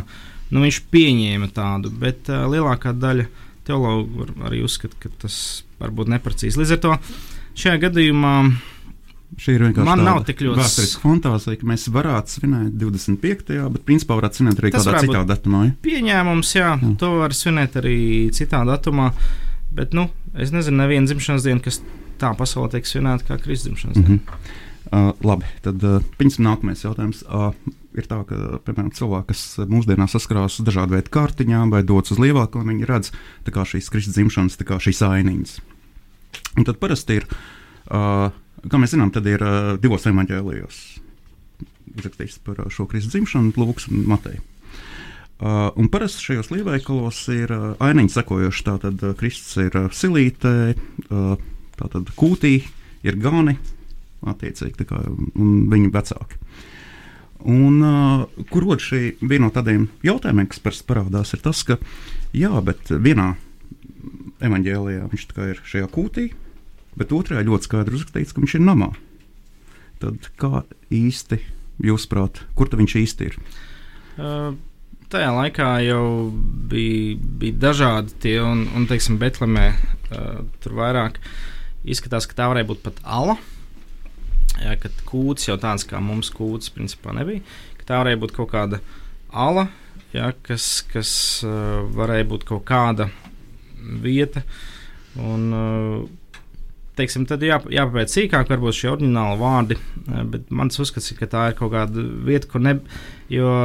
nu, viņš pieņēma tādu, bet uh, lielākā daļa uh, teologi arī uzskata, ka tas varbūt neprecīzi. Līdz ar to šajā gadījumā. Šī ir vienkārši ļoti vēsturiska fantāzija, ka mēs varētu svinēt 25. bet principā varētu svinēt arī kādā citā datumā. Ja? Pieņēmums, jā, jā, to var svinēt arī citā datumā, bet, nu, es nezinu, nevienu dzimšanas dienu, kas tā pasaulē tiek svinēta kā Kristus dzimšanas diena. Mm -hmm. Uh, labi, tad uh, pirms nākamais jautājums. Uh, ir tā, ka piemēram, cilvēki, kas mūsdienās saskarās ar dažādu veidu kārtiņām vai dodas uz lielāko, viņi redz šīs kristus dzimšanas, šīs ainiņas. Un tad parasti ir, uh, kā mēs zinām, tad ir uh, divos evaņģēlijos uzrakstīts par šo kristus dzimšanu, Lūks un Mateja. Uh, un parasti šajos lielveikalos ir uh, ainiņi sekojoši. Tātad uh, Kristus ir uh, silītē, uh, tātad kūtī ir gani, attiecīgi, kā, un viņa vecāki. Un, uh, kur rod šī viena no tādiem jautājumiem, kas parādās, ir tas, ka jā, bet vienā evanģēlijā viņš ir šajā kūtī, bet otrajā ļoti skaidri uzrakstīts, ka viņš ir namā. Tad kā īsti jūsuprāt, kur viņš īsti ir? Uh. Tajā laikā jau bija, bija dažādi tie, un, un teiksim, Betlemē uh, tur vairāk izskatās, ka tā varēja būt pat ala. Uh, ja, kad kūts jau tāds kā mums kūts principā nebija, ka tā varēja būt kaut kāda ala, ja, kas, kas uh, varēja būt kaut kāda vieta. Un, uh, teiksim, tad jā, jāpapēc sīkāk, varbūt šie oriģināli vārdi, bet mans uzskats ir, ka tā ir kaut kāda vieta, kur ne. Jo,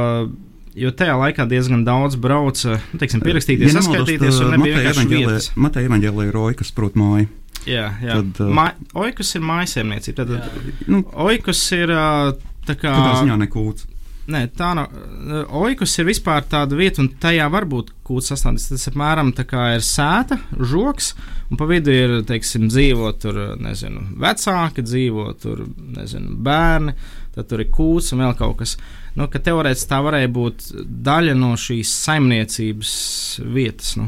Jo tajā laikā diezgan daudz brauca, teiksim, pierakstīties, ja saskaitīties, un nebija vienkārši vietas. Mateja evaņģēlē ir roja, kas prot māju. Jā, jā. Tad, uh, Ma oikus ir mājasēmniecība. Tad, jā. nu, oikus ir uh, tā kā. Tā ziņā nekūts. Nē, tā nav. Oikus ir vispār tāda vieta, un tajā var būt kūts sastāvdaļas. Tas apmēram tā kā ir sēta, žoks, un pa vidu ir, teiksim, dzīvo tur, nezinu, vecāki, dzīvo tur, nezinu, bērni, tad tur ir kūts un vēl kaut kas. Nu, ka teorētiski tā varēja būt daļa no šīs saimniecības vietas. Nu.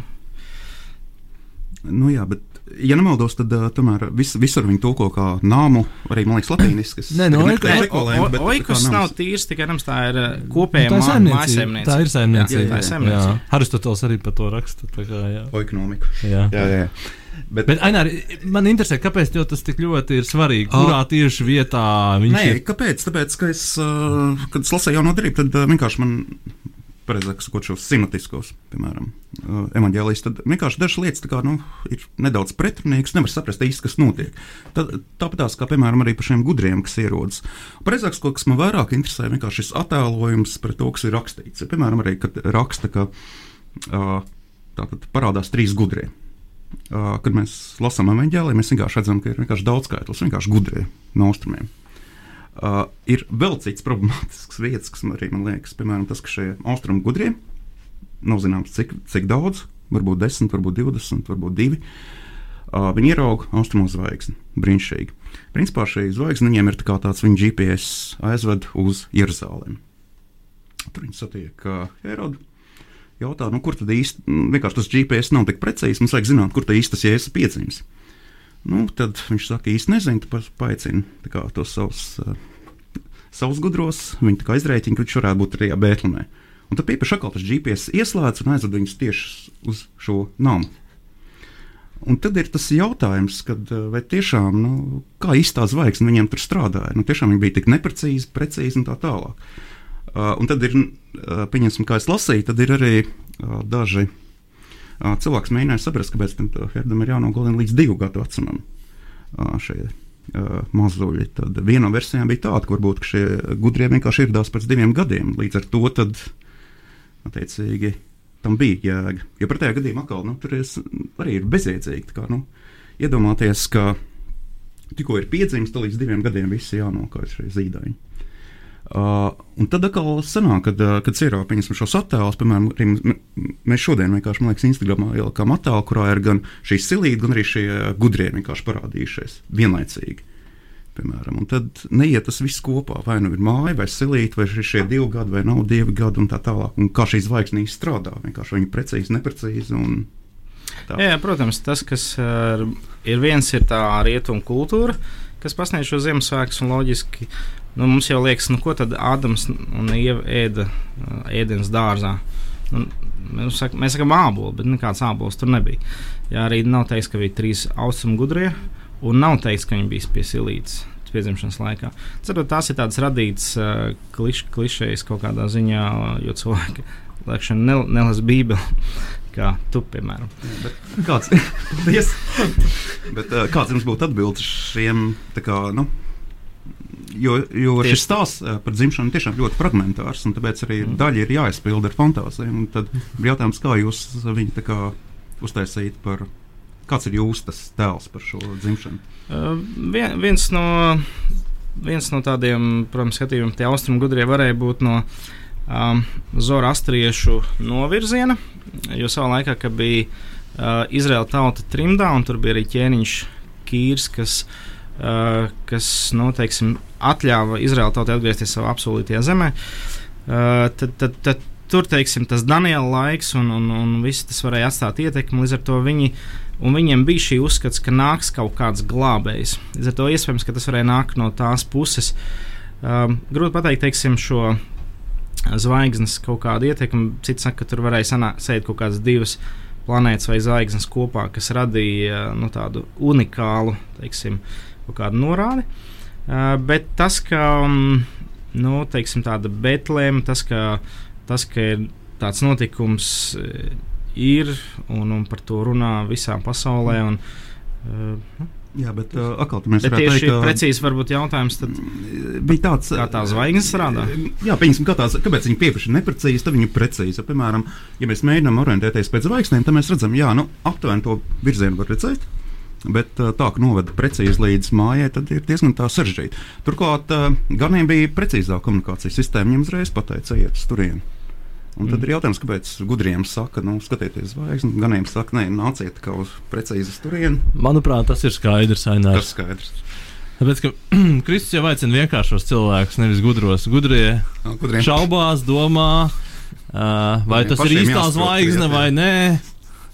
Nu jā, bet ja nemaldos, tad uh, tomēr vis, visur viņi tulko kā nāmu, arī, man liekas, latīniskas. Nē, no oikus nav tīrs, tikai nams tā ir kopējā nu, mājasēmniecība. Tā ir saimniecība. Jā, jā. Aristoteles arī par to raksta. Tā kā, jā. Oikonomiku. Jā, jā, jā. Bet, Bet Ainār, man interesē, kāpēc tas tik ļoti ir svarīgi? Kurā tieši vietā viņš nē, ir? Kāpēc? Tāpēc, ka es, uh, kad es lasīju jauno darību, tad uh, vienkārši man pareizāk sakot, šos simatiskos, piemēram, uh, evanģēlijas, tad vienkārši dažas lietas kā, nu, ir nedaudz pretrunīgas, nevar saprast īsti, kas notiek. Tad, tāpat tās, kā piemēram arī par šiem gudriem, kas ierodas. Pareizāk sakot, kas man vairāk interesē, ir šis attēlojums par to, kas ir rakstīts. Ja, piemēram, arī, kad raksta, ka uh, tātad parādās trīs gudrie. Uh, kad mēs lasām evanģēliju, mēs vienkārši redzam, ka ir vienkārši daudz skaitlis, vienkārši gudrie no austrumiem. Uh, ir vēl cits problemātisks vietas, kas man arī man liekas, piemēram, tas, ka šie austrumu gudrie nav zināms, cik, cik daudz, varbūt 10, varbūt 20, varbūt 2. Uh, viņi ierauga austrumu zvaigzni. Brīnišķīgi. Principā šī zvaigzne viņiem ir tā tāds viņa GPS aizved uz Jeruzalemi. Tur viņi satiek uh, Herodu. Jautā, nu, kur tad īsti, nu, vienkārši tas GPS nav tik precīzs, mums vajag zināt, kur tā īsti tas jēzus piedzimis. Uh, Nu, tad viņš saka, īsti nezinu, tu paaicini tos savus, uh, savus gudros. Viņi izrēķina, ka viņš varētu būt arī Bēltlemē. Un tad pieprasa atkal tas GPS ieslēdz un aizved viņus tieši uz šo namu. Un tad ir tas jautājums, kad, vai tiešām nu, kā īstā zvaigzne viņiem tur strādāja. Nu, tiešām viņi bija tik neprecīzi, precīzi un tā tālāk. Uh, un tad ir, uh, pieņemsim, kā es lasīju, tad ir arī uh, daži uh, cilvēks mēģināja saprast, kāpēc Herdam ir jānogalina līdz divu gadu vecumam šie mazuļi. Tad viena no versijām bija tāda, ka varbūt šie gudrie vienkārši ieradās pēc diviem gadiem. Līdz ar to tad, attiecīgi, tam bija jēga. Jo pretējā gadījumā atkal nu, tur es, arī ir bezjēdzīgi. Kā, nu, iedomāties, ka tikko ir piedzimis, tad līdz diviem gadiem visi jānokauj šie zīdaiņi. Uh, un tad atkal sanāk, kad, uh, kad Ciro pieņemsim šos attēlus, piemēram, arī mēs šodien vienkārši, man liekas, Instagramā ielikām attēlu, kurā ir gan šī silīte, gan arī šie gudrie vienkārši parādījušies vienlaicīgi. Piemēram, un tad neiet tas viss kopā. Vai nu ir māja, vai silīte, vai šie divi gadi, vai nav divi gadi, un tā tālāk. Un kā šīs zvaigznīs strādā, vienkārši viņi precīzi, neprecīzi. Un tā. Jā, protams, tas, kas uh, ir viens, ir tā rietumu kultūra, kas pasniedz šo Ziemassvētku, un loģiski Nu, mums jau liekas, nu, ko tad Ādams un Ieva ēda ēdienas dārzā. Nu, mēs, sakām, ābolu, bet nekāds ābols tur nebija. Jā, arī nav teikts, ka bija trīs austrumu gudrie, un nav teikts, ka viņi bija pie silītes piedzimšanas laikā. Cerot, tās ir tādas radītas uh, kliš, klišejas kaut kādā ziņā, jo cilvēki lēkšana nel, nelas Bībeli. Kā tu, piemēram. Jā, kāds, bet, kāds jums būtu atbildes šiem kā, nu, Jo, jo Tieši. šis stāsts eh, par dzimšanu tiešām ļoti fragmentārs, un tāpēc arī mm. daļa ir jāizpilda ar fantāziju. Tad ir jautājums, kā jūs viņu kā uztaisīt par. Kāds ir jūsu tēls par šo dzimšanu? Uh, vien, viens, no, viens no tādiem, protams, skatījumiem, tie austrumu gudrie varēja būt no um, zoroastriešu novirziena, jo savā laikā, kad bija uh, Izraela tauta trimdā, un tur bija arī ķēniņš Kīrs, kas kas nu, teiksim, atļāva Izraēla tautai atgriezties savā apsolītajā zemē, uh, tad, tad, tad tur teiksim, tas Daniela laiks un, un, un viss tas varēja atstāt ietekmi. Līdz ar to viņi, viņiem bija šī uzskats, ka nāks kaut kāds glābējs. Līdz ar to iespējams, ka tas varēja nākt no tās puses. Um, grūti pateikt, teiksim, šo zvaigznes kaut kādu ietekmi. Cits saka, ka tur varēja sēdēt kaut kādas divas planētas vai zvaigznes kopā, kas radīja nu, tādu unikālu, teiksim, kaut kādu norādi. Uh, bet tas, ka um, nu, teiksim, tāda Betlēma, tas, ka, tas, ka ir tāds notikums eh, ir un, un par to runā visā pasaulē. Un, uh, Jā, bet uh, atkal mēs bet varētu tieši teikt, ka precīzi varbūt jautājums, tad bija tāds, kā tā zvaigznes strādā. Jā, pieņemsim, kā tās, kāpēc viņi pieprasa neprecīzi, tad viņi ir precīzi. Piemēram, ja mēs mēģinām orientēties pēc zvaigznēm, tad mēs redzam, jā, nu, aptuveni to virzienu var redzēt. Bet uh, tā, ka novada precīzi līdz mājai, tad ir diezgan sarežģīti. Turklāt, uh, ganiem bija precīzāka komunikācijas sistēma. Viņam uzreiz pateica, ejiet uz turieni. Un tad mm. ir jautājums, kāpēc gudriem saka, nu, skatieties, zvaigzni, ganiem saka, nē, nāciet kā uz precīzi turieni. Manuprāt, tas ir skaidrs. Ainērs. Tas skaidrs. Tāpēc, ka Kristus jau aicina vienkāršos cilvēkus, nevis gudros. Gudrie gudriem šaubās, domā, uh, vai Viņiem tas ir īstā zvaigzne vai nē.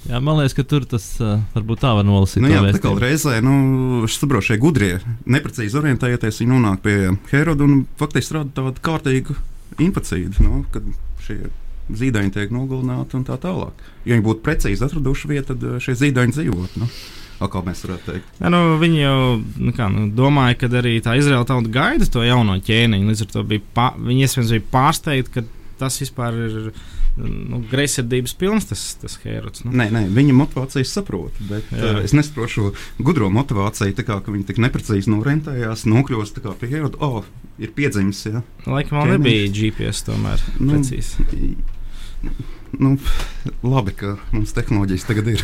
Jā, man liekas, ka tur tas uh, varbūt tā var nolasīt. Nu, jā, tā kā reizē, nu, šie gudrie, neprecīzi orientējoties, viņi nonāk pie Heroda un faktiski rada tādu kārtīgu infekciju, nu, kad šie zīdaiņi tiek nogalināti un tā tālāk. Ja viņi būtu precīzi atraduši vietu, tad šie zīdaiņi dzīvotu. Nu. Kā mēs varētu teikt? Ja, nu, viņi jau nu, kā, nu, domāja, ka arī tā Izraela tauta gaida to jauno ķēniņu. Līdz ar to bija pā, viņi iespējams bija pārsteigti, ka tas vispār ir nu, greizsirdības pilns, tas, tas Herods. Nu. Nē, nē, viņa motivācijas saprotu, bet Jā. uh, es nesaprotu šo gudro motivāciju, tā kā ka viņi tik neprecīzi norentējās, nokļūst pie Heroda. Oh, ir piedzimis, jā. Laikam vēl Ķēniņš. nebija GPS tomēr Nu, precīzi. Nu, labi, ka mums tehnoloģijas tagad ir.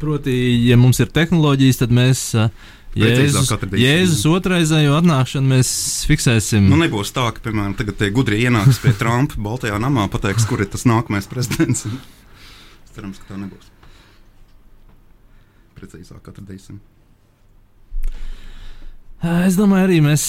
Proti, ja mums ir tehnoloģijas, tad mēs uh, Jēzus. Jēzus otraizējo atnākšanu mēs fiksēsim. Nu, nebūs tā, ka, piemēram, tagad tie gudri ienāks pie Trumpa Baltajā namā, pateiks, kur ir tas nākamais prezidents. Cerams, ka tā nebūs. Precīzāk atradīsim. Uh, Es domāju, arī mēs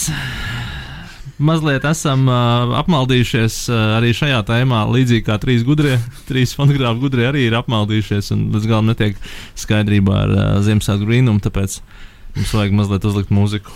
mazliet esam uh, apmaldījušies uh, arī šajā tēmā. Līdzīgi kā trīs gudrie, trīs fonogrāfi gudrie arī ir apmaldījušies un līdz galam netiek skaidrībā ar uh, Ziemassvētku brīnumu. Tāpēc mums vajag mazliet uzlikt mūziku.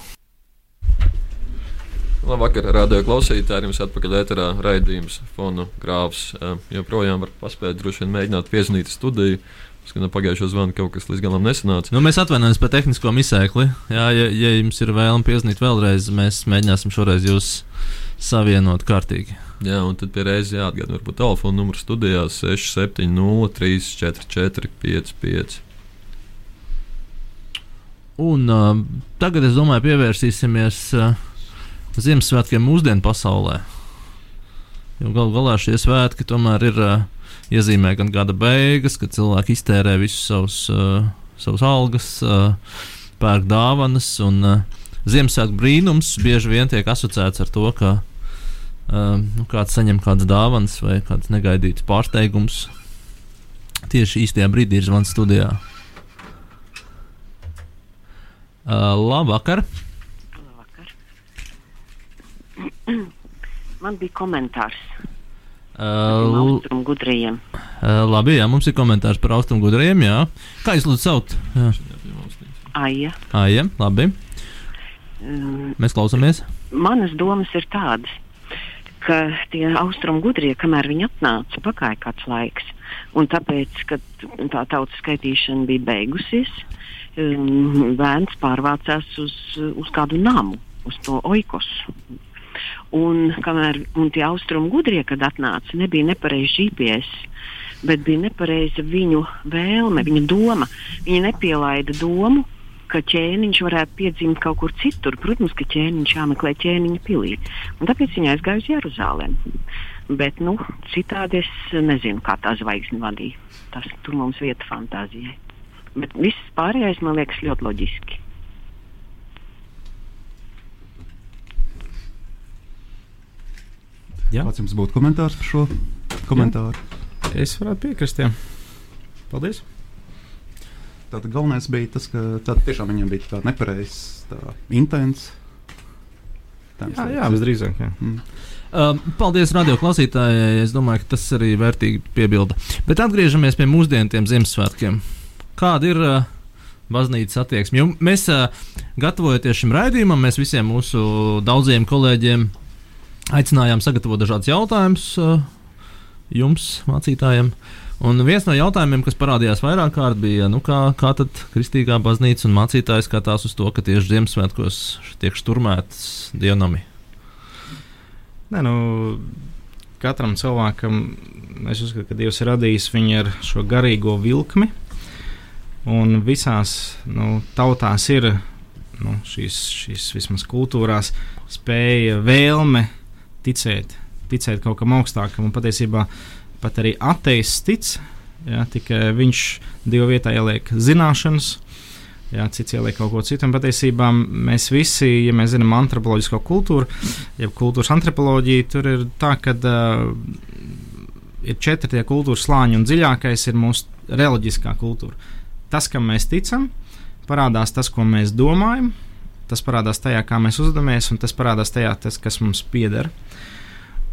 Labvakar, radio klausītāji. Jums atpakaļ ēterā raidījums Fonu Grāfs. Joprojām var paspēt, droši vien mēģināt piezvanīt studiju. Skatu pagājušo zvanu kaut kas līdz galam nesanāca. Nu, mēs atvainojamies par tehnisko izsēkli. Jā, ja, ja jums ir vēlme piezvanīt vēlreiz, mēs mēģināsim šoreiz jūs savienot kārtīgi. Jā, un tad pie reizes jāatgādina, varbūt telefona numurs studijās 670 344 55. Un uh, tagad es domāju, pievērsīsimies uh, Ziemassvētkiem mūsdienu pasaulē. Jo galu galā šie svētki tomēr ir uh, iezīmē gan gada beigas, kad cilvēki iztērē visus savus, uh, savus algas, uh, pērk dāvanas. Un uh, Ziemassvētku brīnums bieži vien tiek asociēts ar to, ka uh, nu, kāds saņem kādas dāvanas vai kāds negaidīts pārsteigums. Tieši īstajā brīdī ir zvans studijā. Uh, labvakar! Labvakar. Man bija komentārs Uh, austrumu gudriem. uh, labi, jā, mums ir komentārs par austrumu gudriem. Jā. Kā jūs lūdzu saukt? Jā, Aija. Aija, labi. Um, Mēs klausāmies. manas domas ir tādas, ka tie austrumu gudrie, kamēr viņi atnāca, pagāja kāds laiks. Un tāpēc, kad tā tautas skaitīšana bija beigusies, um, bērns pārvācās uz, uz kādu namu, uz to oikosu. Un, kamēr un tie austrumu gudrie, kad atnāca, nebija nepareizs GPS, bet bija nepareiza viņu vēlme, viņa doma. Viņi nepielaida domu, ka ķēniņš varētu piedzimt kaut kur citur. Protams, ka ķēniņš jāmeklē ķēniņa pilī. Un tāpēc viņa aizgāja uz Jeruzalemi. Bet nu, citādi es nezinu, kā tā zvaigzne vadīja. Tas tur mums vieta fantāzijai. Bet viss pārējais man liekas ļoti loģiski. Jā. Kāds jums būtu komentārs par šo komentāru? Es varētu piekrist. Jā. Paldies! Tātad galvenais bija tas, ka tā tiešām viņam bija tā nepareizs intents. Jā, jā visdrīzāk. Jā. Mm. Uh, paldies, radio klausītāji. Es domāju, ka tas arī vērtīgi piebilda. Bet atgriežamies pie mūsdienu tiem Ziemassvētkiem. Kāda ir uh, baznīcas attieksme? Jo mēs, uh, gatavojoties šim raidījumam, mēs visiem mūsu daudziem kolēģiem aicinājām sagatavot dažādus jautājumus uh, jums, mācītājiem. Un viens no jautājumiem, kas parādījās vairāk kārt, bija, nu, kā, kā tad kristīgā baznīca un mācītājs skatās uz to, ka tieši Ziemassvētkos tiek šturmētas dievnami. Nē, nu, katram cilvēkam, es uzskatu, ka Dievs ir radījis viņu ar šo garīgo vilkli. Un visās nu, tautās ir nu, šīs, šīs vismaz kultūrās spēja, vēlme ticēt, ticēt kaut kam augstākam. Un patiesībā pat arī ateists tic, ja, tikai viņš divu vietā ieliek zināšanas. Jā, cits ieliek kaut ko citu. Un patiesībā mēs visi, ja mēs zinām antropoloģisko kultūru, jeb kultūras antropoloģiju, tur ir tā, ka uh, ir četri tie kultūras slāņi, un dziļākais ir mūsu reliģiskā kultūra. Tas, kam mēs ticam, parādās tas, ko mēs domājam, tas parādās tajā, kā mēs uzvedamies, un tas parādās tajā, tas, kas mums pieder.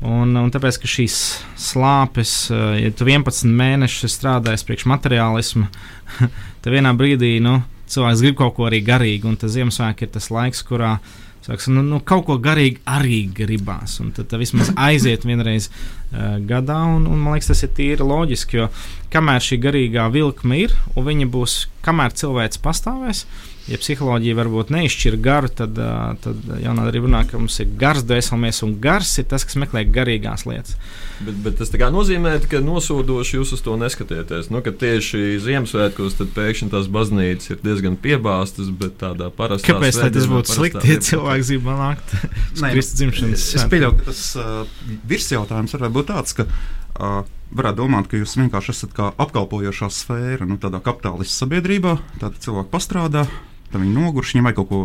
Un, un tāpēc, ka šīs slāpes, ja tu 11 mēnešus strādājies priekš materiālismu, tad vienā brīdī nu, cilvēks grib kaut ko arī garīgu, un tas Ziemassvētku ir tas laiks, kurā sāks, nu, nu, kaut ko garīgi arī gribās. Un tad vismaz aiziet vienreiz uh, gadā, un, un man liekas, tas ir tīri loģiski, jo kamēr šī garīgā vilkme ir, un viņa būs, kamēr cilvēks pastāvēs, uh, ja psiholoģija varbūt neizšķir garu, tad, tad jaunā arī runā, ka mums ir gars dvēselmies, un gars ir tas, kas meklē garīgās lietas. Bet, bet tas nozīmē, ka nosūdoši jūs uz to neskatieties. Nu, tieši Ziemassvētkos pēkšņi tās baznīcas ir diezgan piebāztas, bet tādā parastā Kāpēc tas būtu slikti, ja cilvēki grib nākt uz Kristus dzimšanas? Es pieļauju, ka tas uh, virsjautājums varētu būt tāds, ka uh, varētu domāt, ka jūs vienkārši esat kā apkalpojošā sfēra, nu, tādā kapitālistu sabiedrībā. Tad cilvēki pastrādā, Tad viņi noguruši, viņiem vajag kaut ko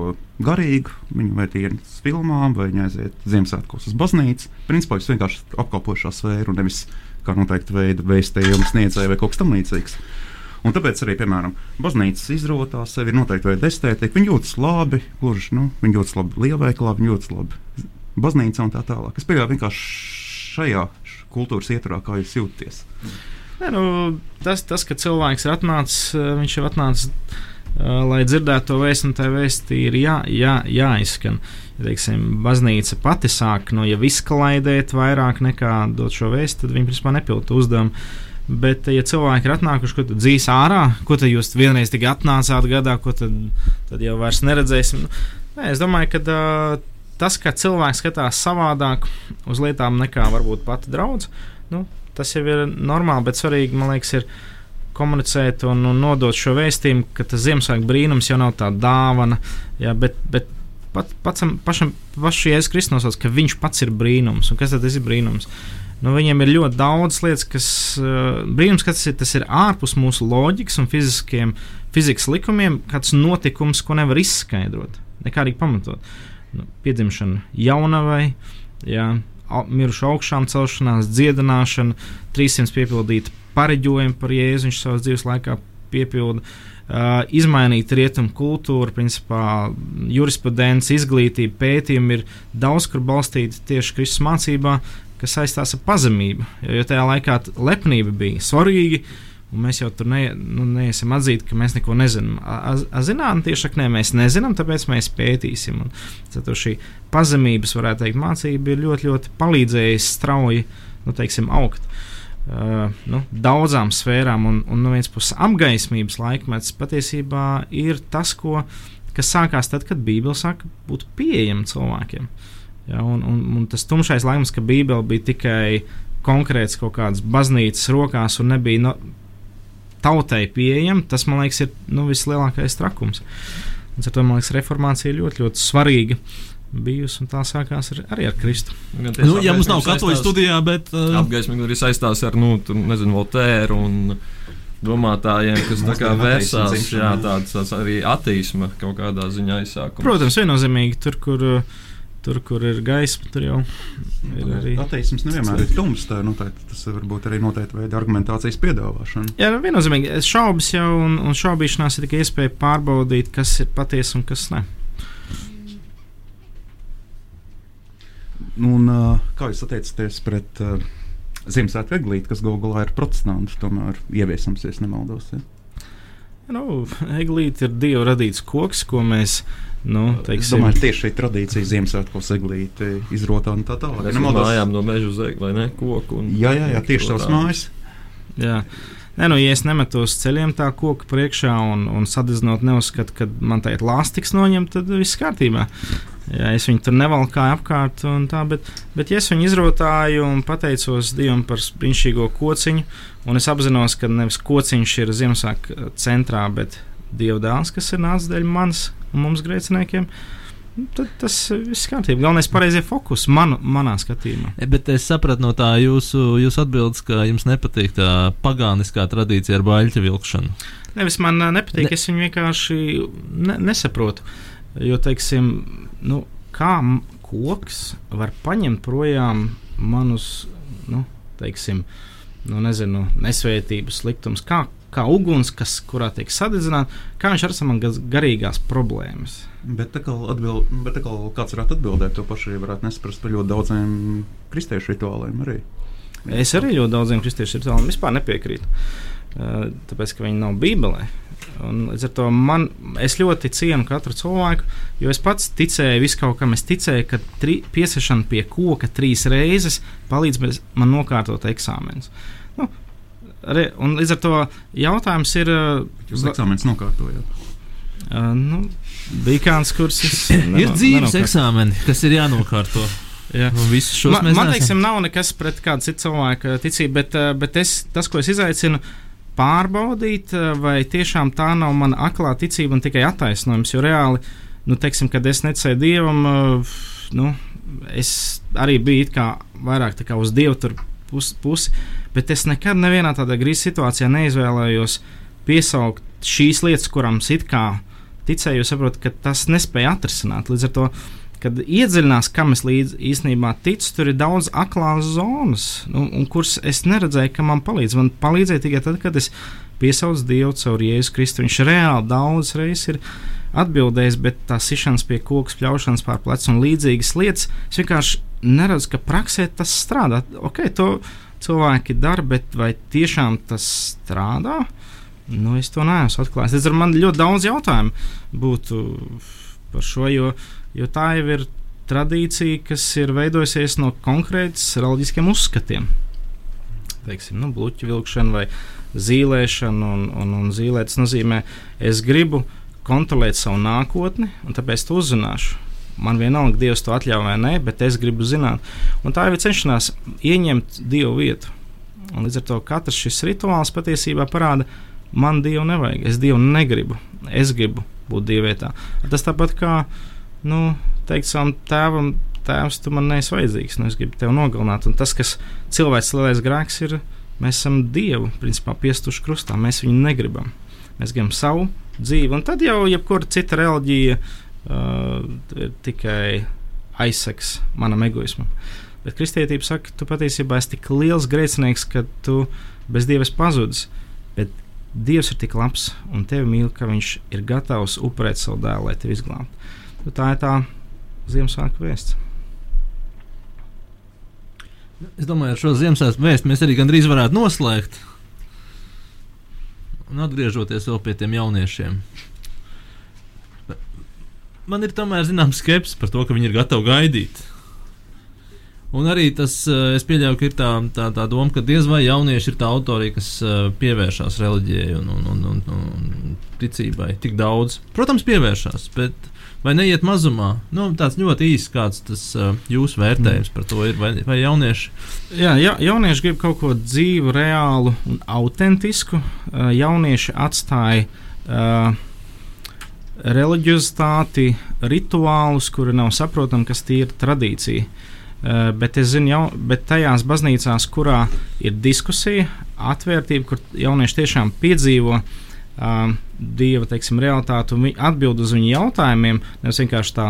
garīgu, viņi vai tie ir filmām, vai viņi aiziet Ziemassvētkos uz baznīcu. Principā jūs vienkārši apkalpošā sfēru, nevis kā noteikti veida vēstījumu sniedzēju vai kaut kas tamlīdzīgs. Un tāpēc arī, piemēram, baznīcas izrotā sevi ir noteikti veida estētika. Viņi jūtas labi, gluži, nu, viņi jūtas labi lielveikalā, viņi jūtas labi baznīcā un tā tālāk. Es pieļauju vienkārši šajā kultūras ietvarā, kā jūs jūtaties. Ne, nu, tas, tas, ka cilvēks ir atnācis, viņš ir atnācis lai dzirdētu to vēstu, un tā vēsti ir jā, jā, jāizskan. Ja, teiksim, baznīca pati sāk no jau izklaidēt vairāk nekā dot šo vēstu, tad viņi principā nepilda uzdevumu. Bet, ja cilvēki ir atnākuši, ko tad dzīs ārā, ko tad jūs vienreiz tikai atnācāt gadā, ko tad, tad jau vairs neredzēsim. Nē, es domāju, ka uh, tas, ka cilvēks skatās savādāk uz lietām nekā varbūt pati draudz, nu, tas jau ir normāli, bet svarīgi, man liekas, ir komunicēt un, un nodot šo vēstījumu, ka tas Ziemassvētku brīnums jau nav tā dāvana, jā, bet, bet pat, pacam, pašam, pašu Jēzus Kristus nosauc, ka viņš pats ir brīnums. Un kas tad ir brīnums? Nu, viņiem ir ļoti daudz lietas, kas uh, brīnums, kas ir, tas ir ārpus mūsu loģikas un fiziskiem, fizikas likumiem, kāds notikums, ko nevar izskaidrot, nekādīgi pamatot. Nu, piedzimšana jaunavai, jā, mirušu augšām celšanās, dziedināšana, 300 piepildīta pareģojumu par Jēzu viņš savas dzīves laikā piepilda. Uh, izmainīt rietumu kultūru, principā jurisprudence, izglītība, pētījumi ir daudz kur balstīti tieši Kristus mācībā, kas saistās ar pazemību. Jo, jo tajā laikā lepnība bija svarīga, un mēs jau tur ne, nu, neesam atzīti, ka mēs neko nezinām. Zinātnē tieši saknē mēs nezinām, tāpēc mēs pētīsim. Un, tad šī pazemības, varētu teikt, mācība ir ļoti, ļoti palīdzējusi strauji nu, teiksim, augt. Uh, Uh, nu, daudzām sfērām, un, un no vienas puses apgaismības laikmets patiesībā ir tas, ko, kas sākās tad, kad Bībele sāka būt pieejama cilvēkiem. Ja, un, un, un tas tumšais laikmets, ka Bībele bija tikai konkrēts kaut kādas baznīcas rokās un nebija no, tautai pieejama, tas man liekas ir nu, vislielākais trakums. Un, ar to man liekas, reformācija ir ļoti, ļoti svarīga. Uh, bijusi, un tā sākās ar, arī ar Kristu. Nu, ja mums nav katoļu studijā, bet. Uh... Apgaismīgi arī saistās ar, nu, tur, nezinu, Voltēru un domātājiem, kas tā kā vērsās, jā, tāds, tāds arī attīsma kaut kādā ziņā izsākums. Protams, viennozīmīgi tur, kur. Tur, kur ir gaisma, tur jau ir arī. Attieksmes nevienmēr ir tums. Tā, nu, tā, tas var būt arī noteikti veida argumentācijas piedāvāšana. Jā, nu, viennozīmīgi. Šaubas jau un, un šaubīšanās ir tikai iespēja pārbaudīt, kas ir patiesa un kas ne. Un, kā jūs attiecaties pret uh, Ziemassvētku eglīti, kas galu galā ir protestantu, tomēr ieviesams, ja nemaldos? Ja? Nu, eglīte ir dieva radīts koks, ko mēs. Nu, teiksim, es domāju, tieši šī tradīcija Ziemassvētkos eglīti izrotā un tā tālāk. Mēs mājām no meža uz vai ne koku. Un, jā, jā, jā, tieši tavs mājas. Jā. Nē, nu, ja es nemetu uz ceļiem tā koka priekšā un, un sadedzinot, neuzskatu, ka man tā ir lāstiks noņemt, tad viss kārtībā. Jā, es viņu tur nevalkāju apkārt, tā, bet, bet ja es viņu izrotāju un pateicos Dievam par brīnišķīgo kociņu, un es apzinos, ka nevis kociņš ir Ziemassvētku centrā, bet Dieva dēls, kas ir nācis dēļ manis un mums grēciniekiem. Tad tas viss kārtībā. Galvenais ir pareizie fokus man, manā skatījumā. E, bet es sapratu no tā jūsu, jūsu atbildes, ka jums nepatīk tā pagāniskā tradīcija ar baļķa vilkšanu. Nevis man nepatīk, ne. es viņu vienkārši ne, nesaprotu. Jo, teiksim, nu, kā koks var paņemt projām manus, nu, teiksim, nu, nezinu, nesvētības sliktums, kā, kā uguns, kas, kurā tiek sadedzināta, kā viņš ar savām garīgās problēmas. Bet tā kā, atbild, bet tā kā kāds varētu atbildēt, to pašu arī varētu nesprast par ļoti daudziem kristiešu rituāliem. Arī. Es arī ļoti daudziem kristiešu rituāliem vispār nepiekrītu. Tāpēc, ka viņi nav Bībelē. Un, līdz ar to man, es ļoti cienu katru cilvēku, jo es pats ticēju viskam, kam es ticēju, ka tri, piesiešana pie koka trīs reizes palīdz man nokārtot eksāmenus. Nu, re, līdz ar to jautājums ir. Jūs eksāmenus nokārtojat? Uh, nu, bija kāds kurs. ir dzīves eksāmeni, kas ir jānokārto. Jā. Man, man teiksim, nav nekas pret kādu citu cilvēku ticību, bet, bet es, tas, ko es izaicinu, pārbaudīt, vai tiešām tā nav mana aklā ticība un tikai attaisnojums. Jo reāli, nu, teiksim, kad es necēju dievam, nu, es arī biju kā vairāk kā uz dievu pusi, pus, bet es nekad nevienā tādā grīzes situācijā neizvēlējos piesaukt šīs lietas, kurām it kā ticēju, saprotu, ka tas nespēja atrisināt. Līdz ar to, kad iedziļinās, kam es līdz īstenībā ticu, tur ir daudz aklās zonas, nu, kuras es neredzēju, ka man palīdz. Man palīdzēja tikai tad, kad es piesaucu Dievu caur Jēzu Kristu. Viņš reāli daudz reizes ir atbildējis, bet tā sišanas pie koks, pļaušanas pār plecu un līdzīgas lietas, es vienkārši neredzu, ka praksē tas strādā. Ok, to cilvēki dara, bet vai tiešām tas strādā? Nu, es to neesmu atklājis. Līdz ar man ļoti daudz jautājumu būtu par šo, jo, jo tā jau ir tradīcija, kas ir veidojusies no konkrētas reliģiskiem uzskatiem. Teiksim, nu, bluķu vilkšana vai zīlēšana, un, un, un zīlēt tas nozīmē, es gribu kontrolēt savu nākotni, un tāpēc to uzzināšu. Man vienalga, Dievs to atļauj vai nē, bet es gribu zināt. Un tā ir cenšanās ieņemt Dievu vietu. Un līdz ar to katrs šis rituāls patiesībā parāda, Man Dievu nevajag, es Dievu negribu. Es gribu būt Dievietā. Tas tāpat kā, nu, teikt savam tēvam, tēvs, tu man neesi vajadzīgs, nu, es gribu tevi nogalināt. Un tas, kas cilvēks lielais grēks ir, mēs esam Dievu, principā, piestuši krustā, mēs viņu negribam. Mēs gribam savu dzīvi, un tad jau jebkura cita reliģija uh, ir tikai aizsaks manam egoismam. Bet kristietība saka, tu patiesībā esi tik liels grēcinieks, ka tu bez dievas pazudis. Bet Dievs ir tik labs un tevi mīl, ka viņš ir gatavs upurēt savu dēlu, lai tevi izglābtu. Nu, tā ir tā Ziemassvētku vēsts. Es domāju, ar šo Ziemassvētku vēstu mēs arī gandrīz varētu noslēgt. Un atgriežoties vēl pie tiem jauniešiem. Man ir tomēr zināms skepsis par to, ka viņi ir gatavi gaidīt. Un arī tas, eh, es pieļauju, ka ir tā, tā, tā doma, ka diez vai jaunieši ir tā autori, kas eh, pievēršās reliģijai un, un, un, un, un ticībai tik daudz. Protams, pievēršās, bet vai neiet mazumā? Nu, tāds ļoti īsts kāds tas uh, jūsu vērtējums par to ir, vai, vai jaunieši? Jā, ja, jaunieši grib kaut ko dzīvu, reālu un autentisku. Jaunieši atstāja uh, reliģiozitāti, rituālus, kuri nav saprotami, kas tie ir tradīcija. Uh, bet es zinu, jau, bet tajās baznīcās, kurā ir diskusija, atvērtība, kur jaunieši tiešām piedzīvo uh, dieva teiksim, realitāti un atbild uz viņu jautājumiem, nevis vienkārši tā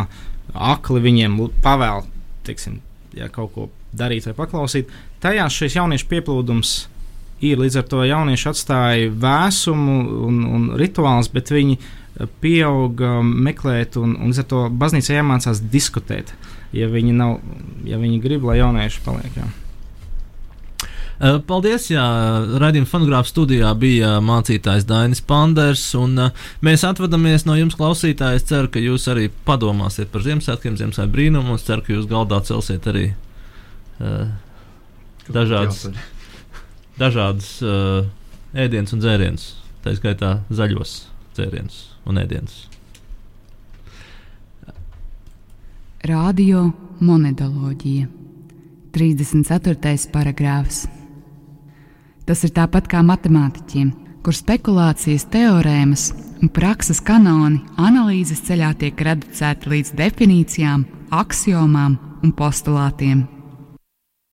akli viņiem pavēl teiksim, ja, kaut ko darīt vai paklausīt. Tajās šis jauniešu pieplūdums ir līdz ar to jaunieši atstāja vēsumu un, un rituālus, bet viņi pieauga meklēt un, un līdz ar to baznīca iemācās diskutēt. Uh, ja viņi, nav, ja viņi grib, lai jaunieši paliek. Jā. Paldies! Jā, Radījuma fonogrāfa studijā bija mācītājs Dainis Panders, un mēs atvadāmies no jums, klausītāji. Es ceru, ka jūs arī padomāsiet par Ziemassvētkiem, Ziemassvētku brīnumu, un ceru, ka jūs galdā celsiet arī uh, dažādas, dažādas uh, ēdienas un dzērienus, tā skaitā zaļos dzērienus un ēdienus. Radio monodoloģija. 34. paragrāfs. Tas ir tāpat kā matemātiķiem, kur spekulācijas teorēmas un prakses kanoni analīzes ceļā tiek reducēti līdz definīcijām, axiomām un postulātiem.